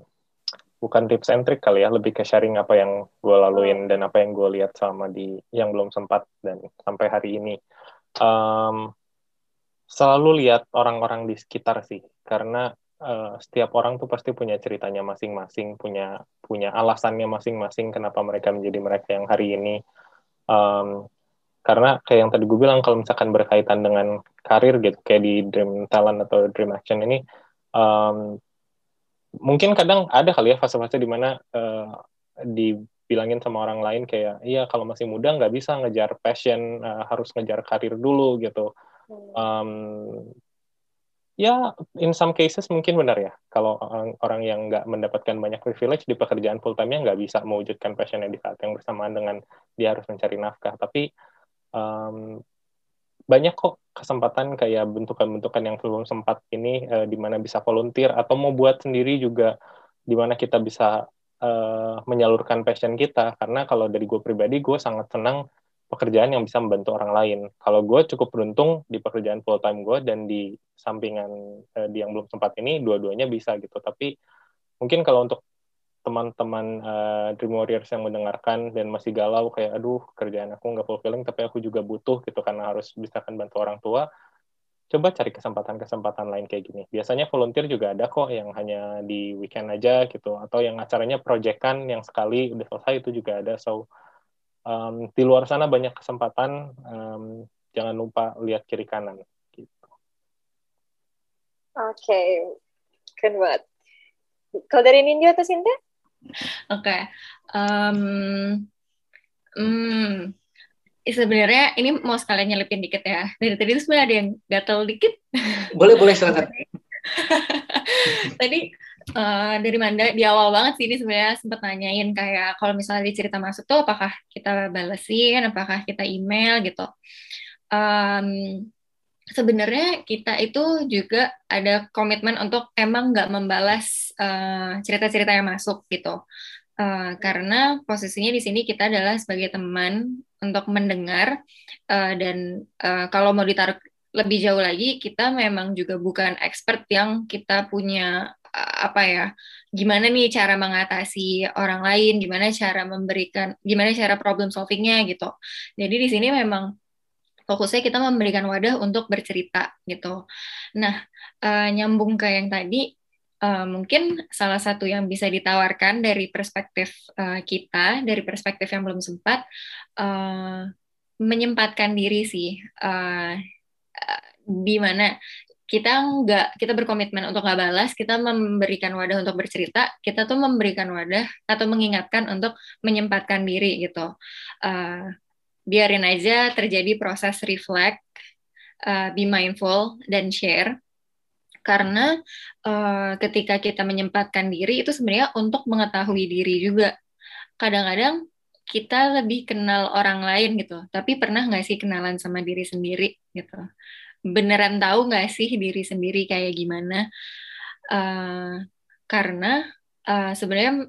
bukan tips and trick kali ya, lebih ke sharing apa yang gue laluin dan apa yang gue lihat selama di yang belum sempat dan sampai hari ini. Um, selalu lihat orang-orang di sekitar sih, karena uh, setiap orang tuh pasti punya ceritanya masing-masing, punya punya alasannya masing-masing kenapa mereka menjadi mereka yang hari ini. Um, karena kayak yang tadi gue bilang kalau misalkan berkaitan dengan karir gitu kayak di Dream Talent atau Dream Action ini um, mungkin kadang ada kali ya fase-fase di mana uh, dibilangin sama orang lain kayak iya kalau masih muda nggak bisa ngejar passion uh, harus ngejar karir dulu gitu. Um, ya in some cases mungkin benar ya. Kalau orang, orang yang nggak mendapatkan banyak privilege di pekerjaan full time-nya nggak bisa mewujudkan passionnya di saat yang bersamaan dengan dia harus mencari nafkah. Tapi um, banyak kok kesempatan kayak bentukan-bentukan yang belum sempat ini uh, di mana bisa volunteer atau mau buat sendiri juga di mana kita bisa uh, menyalurkan passion kita karena kalau dari gue pribadi gue sangat senang pekerjaan yang bisa membantu orang lain. Kalau gue cukup beruntung di pekerjaan full time gue dan di sampingan uh, di yang belum sempat ini dua-duanya bisa gitu. Tapi mungkin kalau untuk teman-teman uh, Dream Warriors yang mendengarkan dan masih galau kayak aduh kerjaan aku nggak fulfilling tapi aku juga butuh gitu karena harus bisa kan bantu orang tua coba cari kesempatan-kesempatan lain kayak gini biasanya volunteer juga ada kok yang hanya di weekend aja gitu atau yang acaranya proyekan yang sekali udah selesai itu juga ada so um, di luar sana banyak kesempatan um, jangan lupa lihat kiri kanan gitu oke okay. keren banget kalau dari Ninja atau Sinta? Oke. Okay. Um, hmm, sebenarnya ini mau sekalian nyelipin dikit ya. Dari tadi itu sebenarnya ada yang gatel dikit. Boleh, boleh silakan. tadi uh, dari Manda di awal banget sih ini sebenarnya sempat nanyain kayak kalau misalnya di cerita masuk tuh apakah kita balesin, apakah kita email gitu. Um, sebenarnya kita itu juga ada komitmen untuk emang nggak membalas cerita eh, cerita-cerita yang masuk gitu. Uh, karena posisinya di sini kita adalah sebagai teman untuk mendengar uh, dan uh, kalau mau ditaruh lebih jauh lagi kita memang juga bukan expert yang kita punya uh, apa ya gimana nih cara mengatasi orang lain gimana cara memberikan gimana cara problem solvingnya gitu jadi di sini memang fokusnya kita memberikan wadah untuk bercerita gitu. Nah, uh, nyambung ke yang tadi, uh, mungkin salah satu yang bisa ditawarkan dari perspektif uh, kita, dari perspektif yang belum sempat, uh, menyempatkan diri sih, uh, di mana kita nggak kita berkomitmen untuk nggak balas kita memberikan wadah untuk bercerita kita tuh memberikan wadah atau mengingatkan untuk menyempatkan diri gitu uh, biarin aja terjadi proses reflect, uh, be mindful, dan share. Karena uh, ketika kita menyempatkan diri itu sebenarnya untuk mengetahui diri juga. Kadang-kadang kita lebih kenal orang lain gitu, tapi pernah nggak sih kenalan sama diri sendiri gitu? Beneran tahu nggak sih diri sendiri kayak gimana? Uh, karena uh, sebenarnya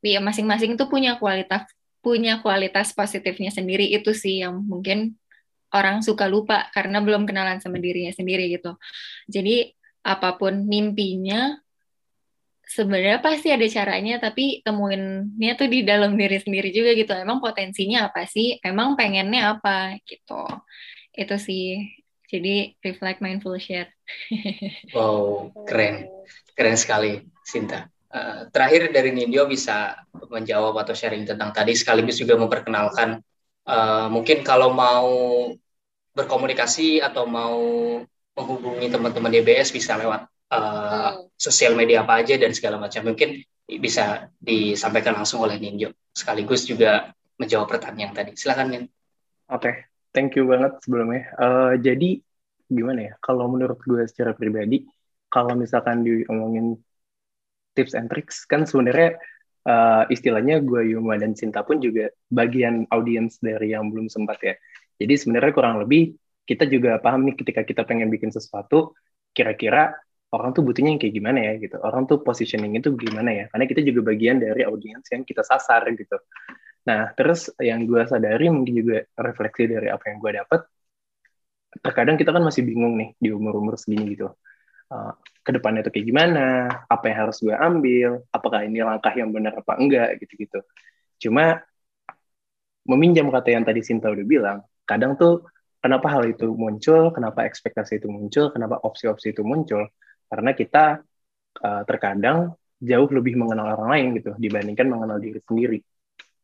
ya masing-masing itu punya kualitas punya kualitas positifnya sendiri itu sih yang mungkin orang suka lupa karena belum kenalan sama dirinya sendiri gitu. Jadi apa pun mimpinya sebenarnya pasti ada caranya tapi temuinnya tuh di dalam diri sendiri juga gitu. Emang potensinya apa sih? Emang pengennya apa gitu. Itu sih. Jadi reflect mindful share. wow, keren. Keren sekali, Sinta. Uh, terakhir dari Nindyo bisa menjawab atau sharing tentang tadi sekaligus juga memperkenalkan uh, mungkin kalau mau berkomunikasi atau mau menghubungi teman-teman DBS bisa lewat uh, sosial media apa aja dan segala macam mungkin bisa disampaikan langsung oleh Ninjo sekaligus juga menjawab pertanyaan tadi silakan Nin. Oke, okay. thank you banget sebelumnya. Uh, jadi gimana ya? Kalau menurut gue secara pribadi, kalau misalkan diomongin tips and tricks kan sebenarnya uh, istilahnya gue Yuma dan Cinta pun juga bagian audiens dari yang belum sempat ya. Jadi sebenarnya kurang lebih kita juga paham nih ketika kita pengen bikin sesuatu, kira-kira orang tuh butuhnya yang kayak gimana ya gitu. Orang tuh positioning itu gimana ya? Karena kita juga bagian dari audiens yang kita sasar gitu. Nah, terus yang gue sadari mungkin juga refleksi dari apa yang gue dapat, terkadang kita kan masih bingung nih di umur-umur segini gitu. Uh, ke depannya itu kayak gimana, apa yang harus gue ambil, apakah ini langkah yang benar apa enggak gitu-gitu. Cuma meminjam kata yang tadi Sinta udah bilang, kadang tuh kenapa hal itu muncul, kenapa ekspektasi itu muncul, kenapa opsi-opsi itu muncul, karena kita uh, terkadang jauh lebih mengenal orang lain gitu dibandingkan mengenal diri sendiri.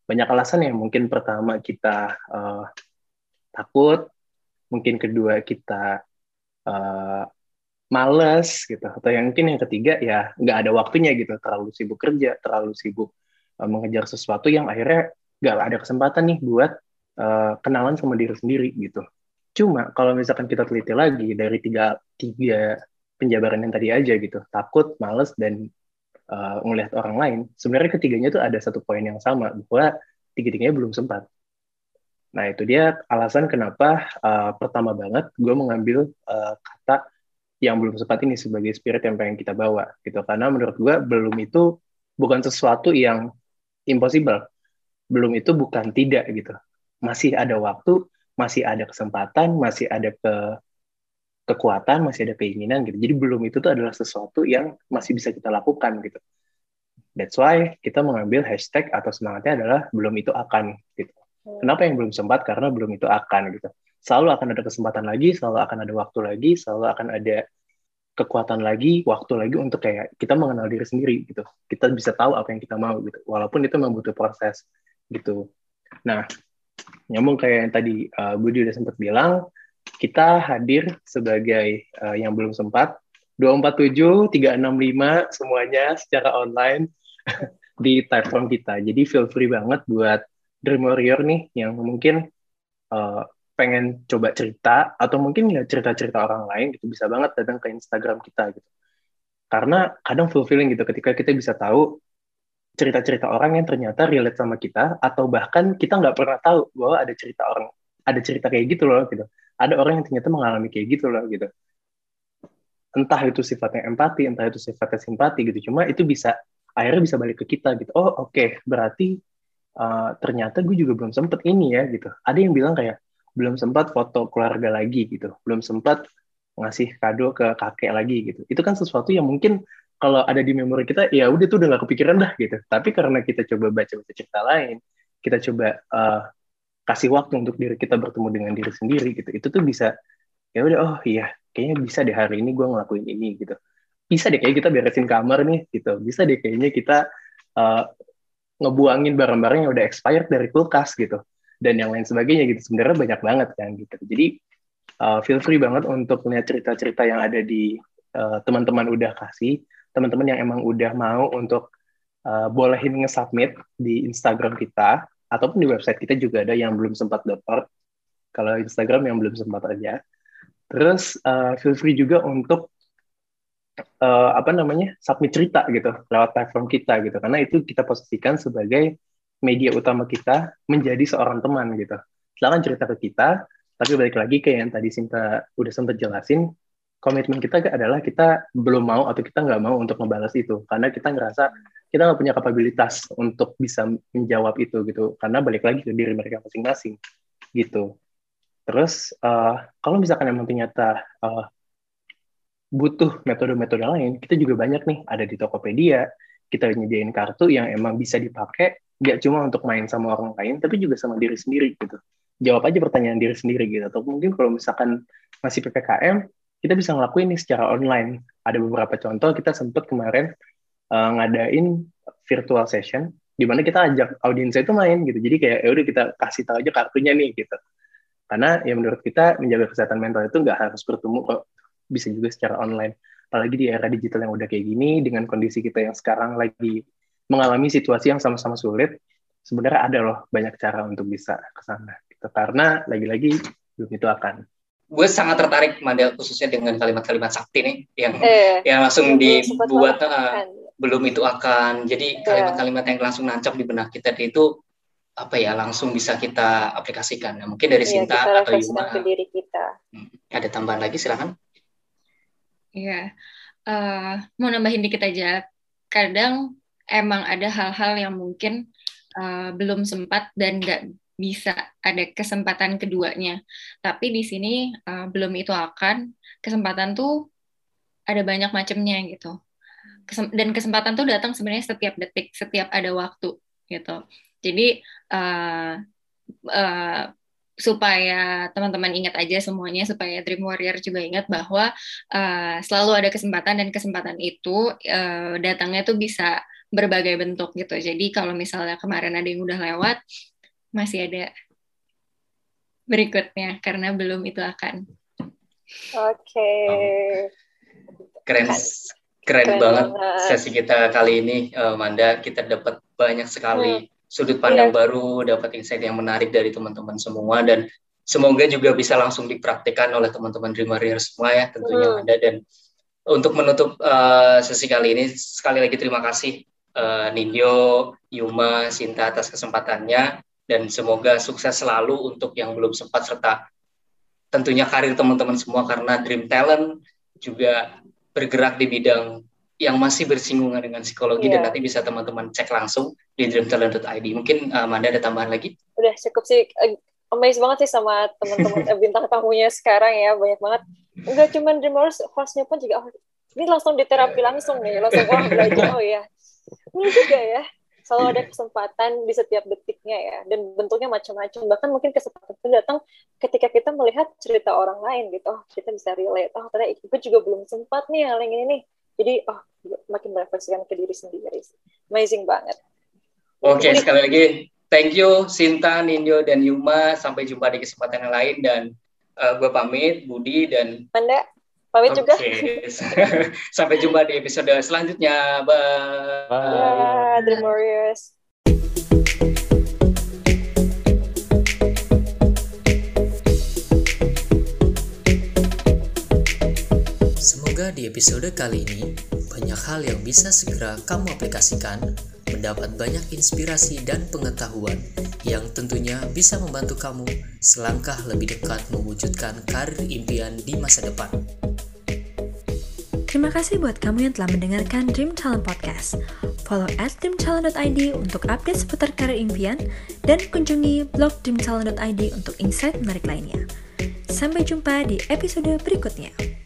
Banyak alasan yang mungkin pertama kita uh, takut, mungkin kedua kita uh, males gitu, atau yang mungkin yang ketiga ya nggak ada waktunya gitu, terlalu sibuk kerja, terlalu sibuk uh, mengejar sesuatu yang akhirnya nggak ada kesempatan nih buat uh, kenalan sama diri sendiri gitu. Cuma kalau misalkan kita teliti lagi dari tiga tiga penjabaran yang tadi aja gitu, takut, males, dan uh, ngelihat orang lain, sebenarnya ketiganya tuh ada satu poin yang sama bahwa tiga-tiganya belum sempat. Nah itu dia alasan kenapa uh, pertama banget gue mengambil uh, kata yang belum sempat ini sebagai spirit yang pengen kita bawa gitu karena menurut gue belum itu bukan sesuatu yang impossible belum itu bukan tidak gitu. Masih ada waktu, masih ada kesempatan, masih ada ke kekuatan, masih ada keinginan gitu. Jadi belum itu tuh adalah sesuatu yang masih bisa kita lakukan gitu. That's why kita mengambil hashtag atau semangatnya adalah belum itu akan gitu. Kenapa yang belum sempat? Karena belum itu akan gitu. Selalu akan ada kesempatan lagi, selalu akan ada waktu lagi, selalu akan ada kekuatan lagi, waktu lagi untuk kayak kita mengenal diri sendiri gitu. Kita bisa tahu apa yang kita mau gitu. Walaupun itu membutuhkan proses gitu. Nah, nyambung kayak yang tadi uh, Budi udah sempat bilang, kita hadir sebagai uh, yang belum sempat 247 365 semuanya secara online di platform kita. Jadi feel free banget buat Dream Warrior nih yang mungkin uh, pengen coba cerita atau mungkin ya cerita-cerita orang lain gitu bisa banget datang ke Instagram kita gitu. Karena kadang fulfilling gitu ketika kita bisa tahu cerita-cerita orang yang ternyata relate sama kita atau bahkan kita nggak pernah tahu bahwa ada cerita orang ada cerita kayak gitu loh gitu. Ada orang yang ternyata mengalami kayak gitu loh gitu. Entah itu sifatnya empati entah itu sifatnya simpati gitu. Cuma itu bisa akhirnya bisa balik ke kita gitu. Oh oke okay, berarti uh, ternyata gue juga belum sempet ini ya gitu. Ada yang bilang kayak belum sempat foto keluarga lagi gitu. Belum sempat ngasih kado ke kakek lagi gitu. Itu kan sesuatu yang mungkin kalau ada di memori kita ya udah tuh udah gak kepikiran dah gitu. Tapi karena kita coba baca-baca cerita lain kita coba uh, kasih waktu untuk diri kita bertemu dengan diri sendiri gitu. Itu tuh bisa ya udah oh iya kayaknya bisa deh hari ini gue ngelakuin ini gitu. Bisa deh kayak kita beresin kamar nih gitu. Bisa deh kayaknya kita uh, ngebuangin barang-barang yang udah expired dari kulkas gitu. Dan yang lain sebagainya gitu. Sebenarnya banyak banget kan gitu. Jadi uh, feel free banget untuk melihat cerita-cerita yang ada di teman-teman uh, udah kasih teman-teman yang emang udah mau untuk uh, bolehin nge-submit di Instagram kita ataupun di website kita juga ada yang belum sempat daftar. Kalau Instagram yang belum sempat aja. Terus uh, feel free juga untuk uh, apa namanya submit cerita gitu lewat platform kita gitu karena itu kita posisikan sebagai media utama kita menjadi seorang teman gitu. Silakan cerita ke kita, tapi balik lagi kayak yang tadi Sinta udah sempat jelasin, komitmen kita adalah kita belum mau atau kita nggak mau untuk membalas itu. Karena kita ngerasa kita nggak punya kapabilitas untuk bisa menjawab itu gitu. Karena balik lagi ke diri mereka masing-masing gitu. Terus uh, kalau misalkan emang ternyata uh, butuh metode-metode lain kita juga banyak nih. Ada di Tokopedia kita nyediain kartu yang emang bisa dipakai nggak cuma untuk main sama orang lain tapi juga sama diri sendiri gitu. Jawab aja pertanyaan diri sendiri gitu. Atau mungkin kalau misalkan masih ppkm kita bisa ngelakuin nih secara online. Ada beberapa contoh kita sempat kemarin uh, ngadain virtual session di mana kita ajak audiensnya itu main gitu. Jadi kayak ya udah kita kasih tahu aja kartunya nih gitu. Karena ya menurut kita menjaga kesehatan mental itu nggak harus bertemu kok bisa juga secara online. Apalagi di era digital yang udah kayak gini dengan kondisi kita yang sekarang lagi mengalami situasi yang sama-sama sulit, sebenarnya ada loh banyak cara untuk bisa ke sana gitu. Karena lagi-lagi belum itu akan gue sangat tertarik Mandel khususnya dengan kalimat-kalimat sakti nih yang eh, yang langsung dibuat uh, belum itu akan jadi iya. kalimat-kalimat yang langsung nancap di benak kita itu apa ya langsung bisa kita aplikasikan. Nah, mungkin dari Sinta kita atau Yuma ke diri kita. Hmm, ada tambahan lagi silakan. Iya, uh, mau nambahin dikit aja. Kadang emang ada hal-hal yang mungkin uh, belum sempat dan nggak bisa ada kesempatan keduanya. Tapi di sini uh, belum itu akan kesempatan tuh ada banyak macamnya gitu. Kesem dan kesempatan tuh datang sebenarnya setiap detik, setiap ada waktu gitu. Jadi uh, uh, supaya teman-teman ingat aja semuanya, supaya Dream Warrior juga ingat bahwa uh, selalu ada kesempatan dan kesempatan itu uh, datangnya tuh bisa berbagai bentuk gitu. Jadi kalau misalnya kemarin ada yang udah lewat, masih ada berikutnya karena belum itu akan. Oke. Okay. Keren, keren, keren banget, banget sesi kita kali ini, uh, Manda. Kita dapat banyak sekali. Hmm sudut pandang yeah. baru, dapat insight yang menarik dari teman-teman semua dan semoga juga bisa langsung dipraktikkan oleh teman-teman Dream Warrior semua ya tentunya hmm. ada dan untuk menutup uh, sesi kali ini sekali lagi terima kasih uh, Nindyo, Yuma, Sinta atas kesempatannya dan semoga sukses selalu untuk yang belum sempat serta tentunya karir teman-teman semua karena Dream Talent juga bergerak di bidang yang masih bersinggungan dengan psikologi yeah. dan iya. nanti bisa teman-teman cek langsung di dreamtalent.id. Mungkin uh, Manda ada tambahan lagi? Udah cukup sih. Amazed banget sih sama teman-teman eh, bintang tamunya sekarang ya. Banyak banget. Enggak cuma Dreamers, hostnya pun juga, oh, ini langsung diterapi langsung nih. Langsung, oh belajar, oh ya. Ini juga ya. Selalu ada kesempatan di setiap detiknya ya. Dan bentuknya macam-macam. Bahkan mungkin kesempatan itu datang ketika kita melihat cerita orang lain gitu. Oh, kita bisa relate. Oh, ternyata gue juga belum sempat nih hal yang ini nih jadi oh makin merefleksikan ke diri sendiri amazing banget oke okay, sekali lagi thank you Sinta Nindyo dan Yuma sampai jumpa di kesempatan yang lain dan uh, gue pamit Budi dan Anda pamit okay. juga. Sampai jumpa di episode selanjutnya. Bye, bye. Yeah, Dream Warriors. Semoga di episode kali ini banyak hal yang bisa segera kamu aplikasikan, mendapat banyak inspirasi dan pengetahuan yang tentunya bisa membantu kamu selangkah lebih dekat mewujudkan karir impian di masa depan. Terima kasih buat kamu yang telah mendengarkan Dream Talent Podcast. Follow at dreamtalent.id untuk update seputar karir impian dan kunjungi blog dreamtalent.id untuk insight menarik lainnya. Sampai jumpa di episode berikutnya.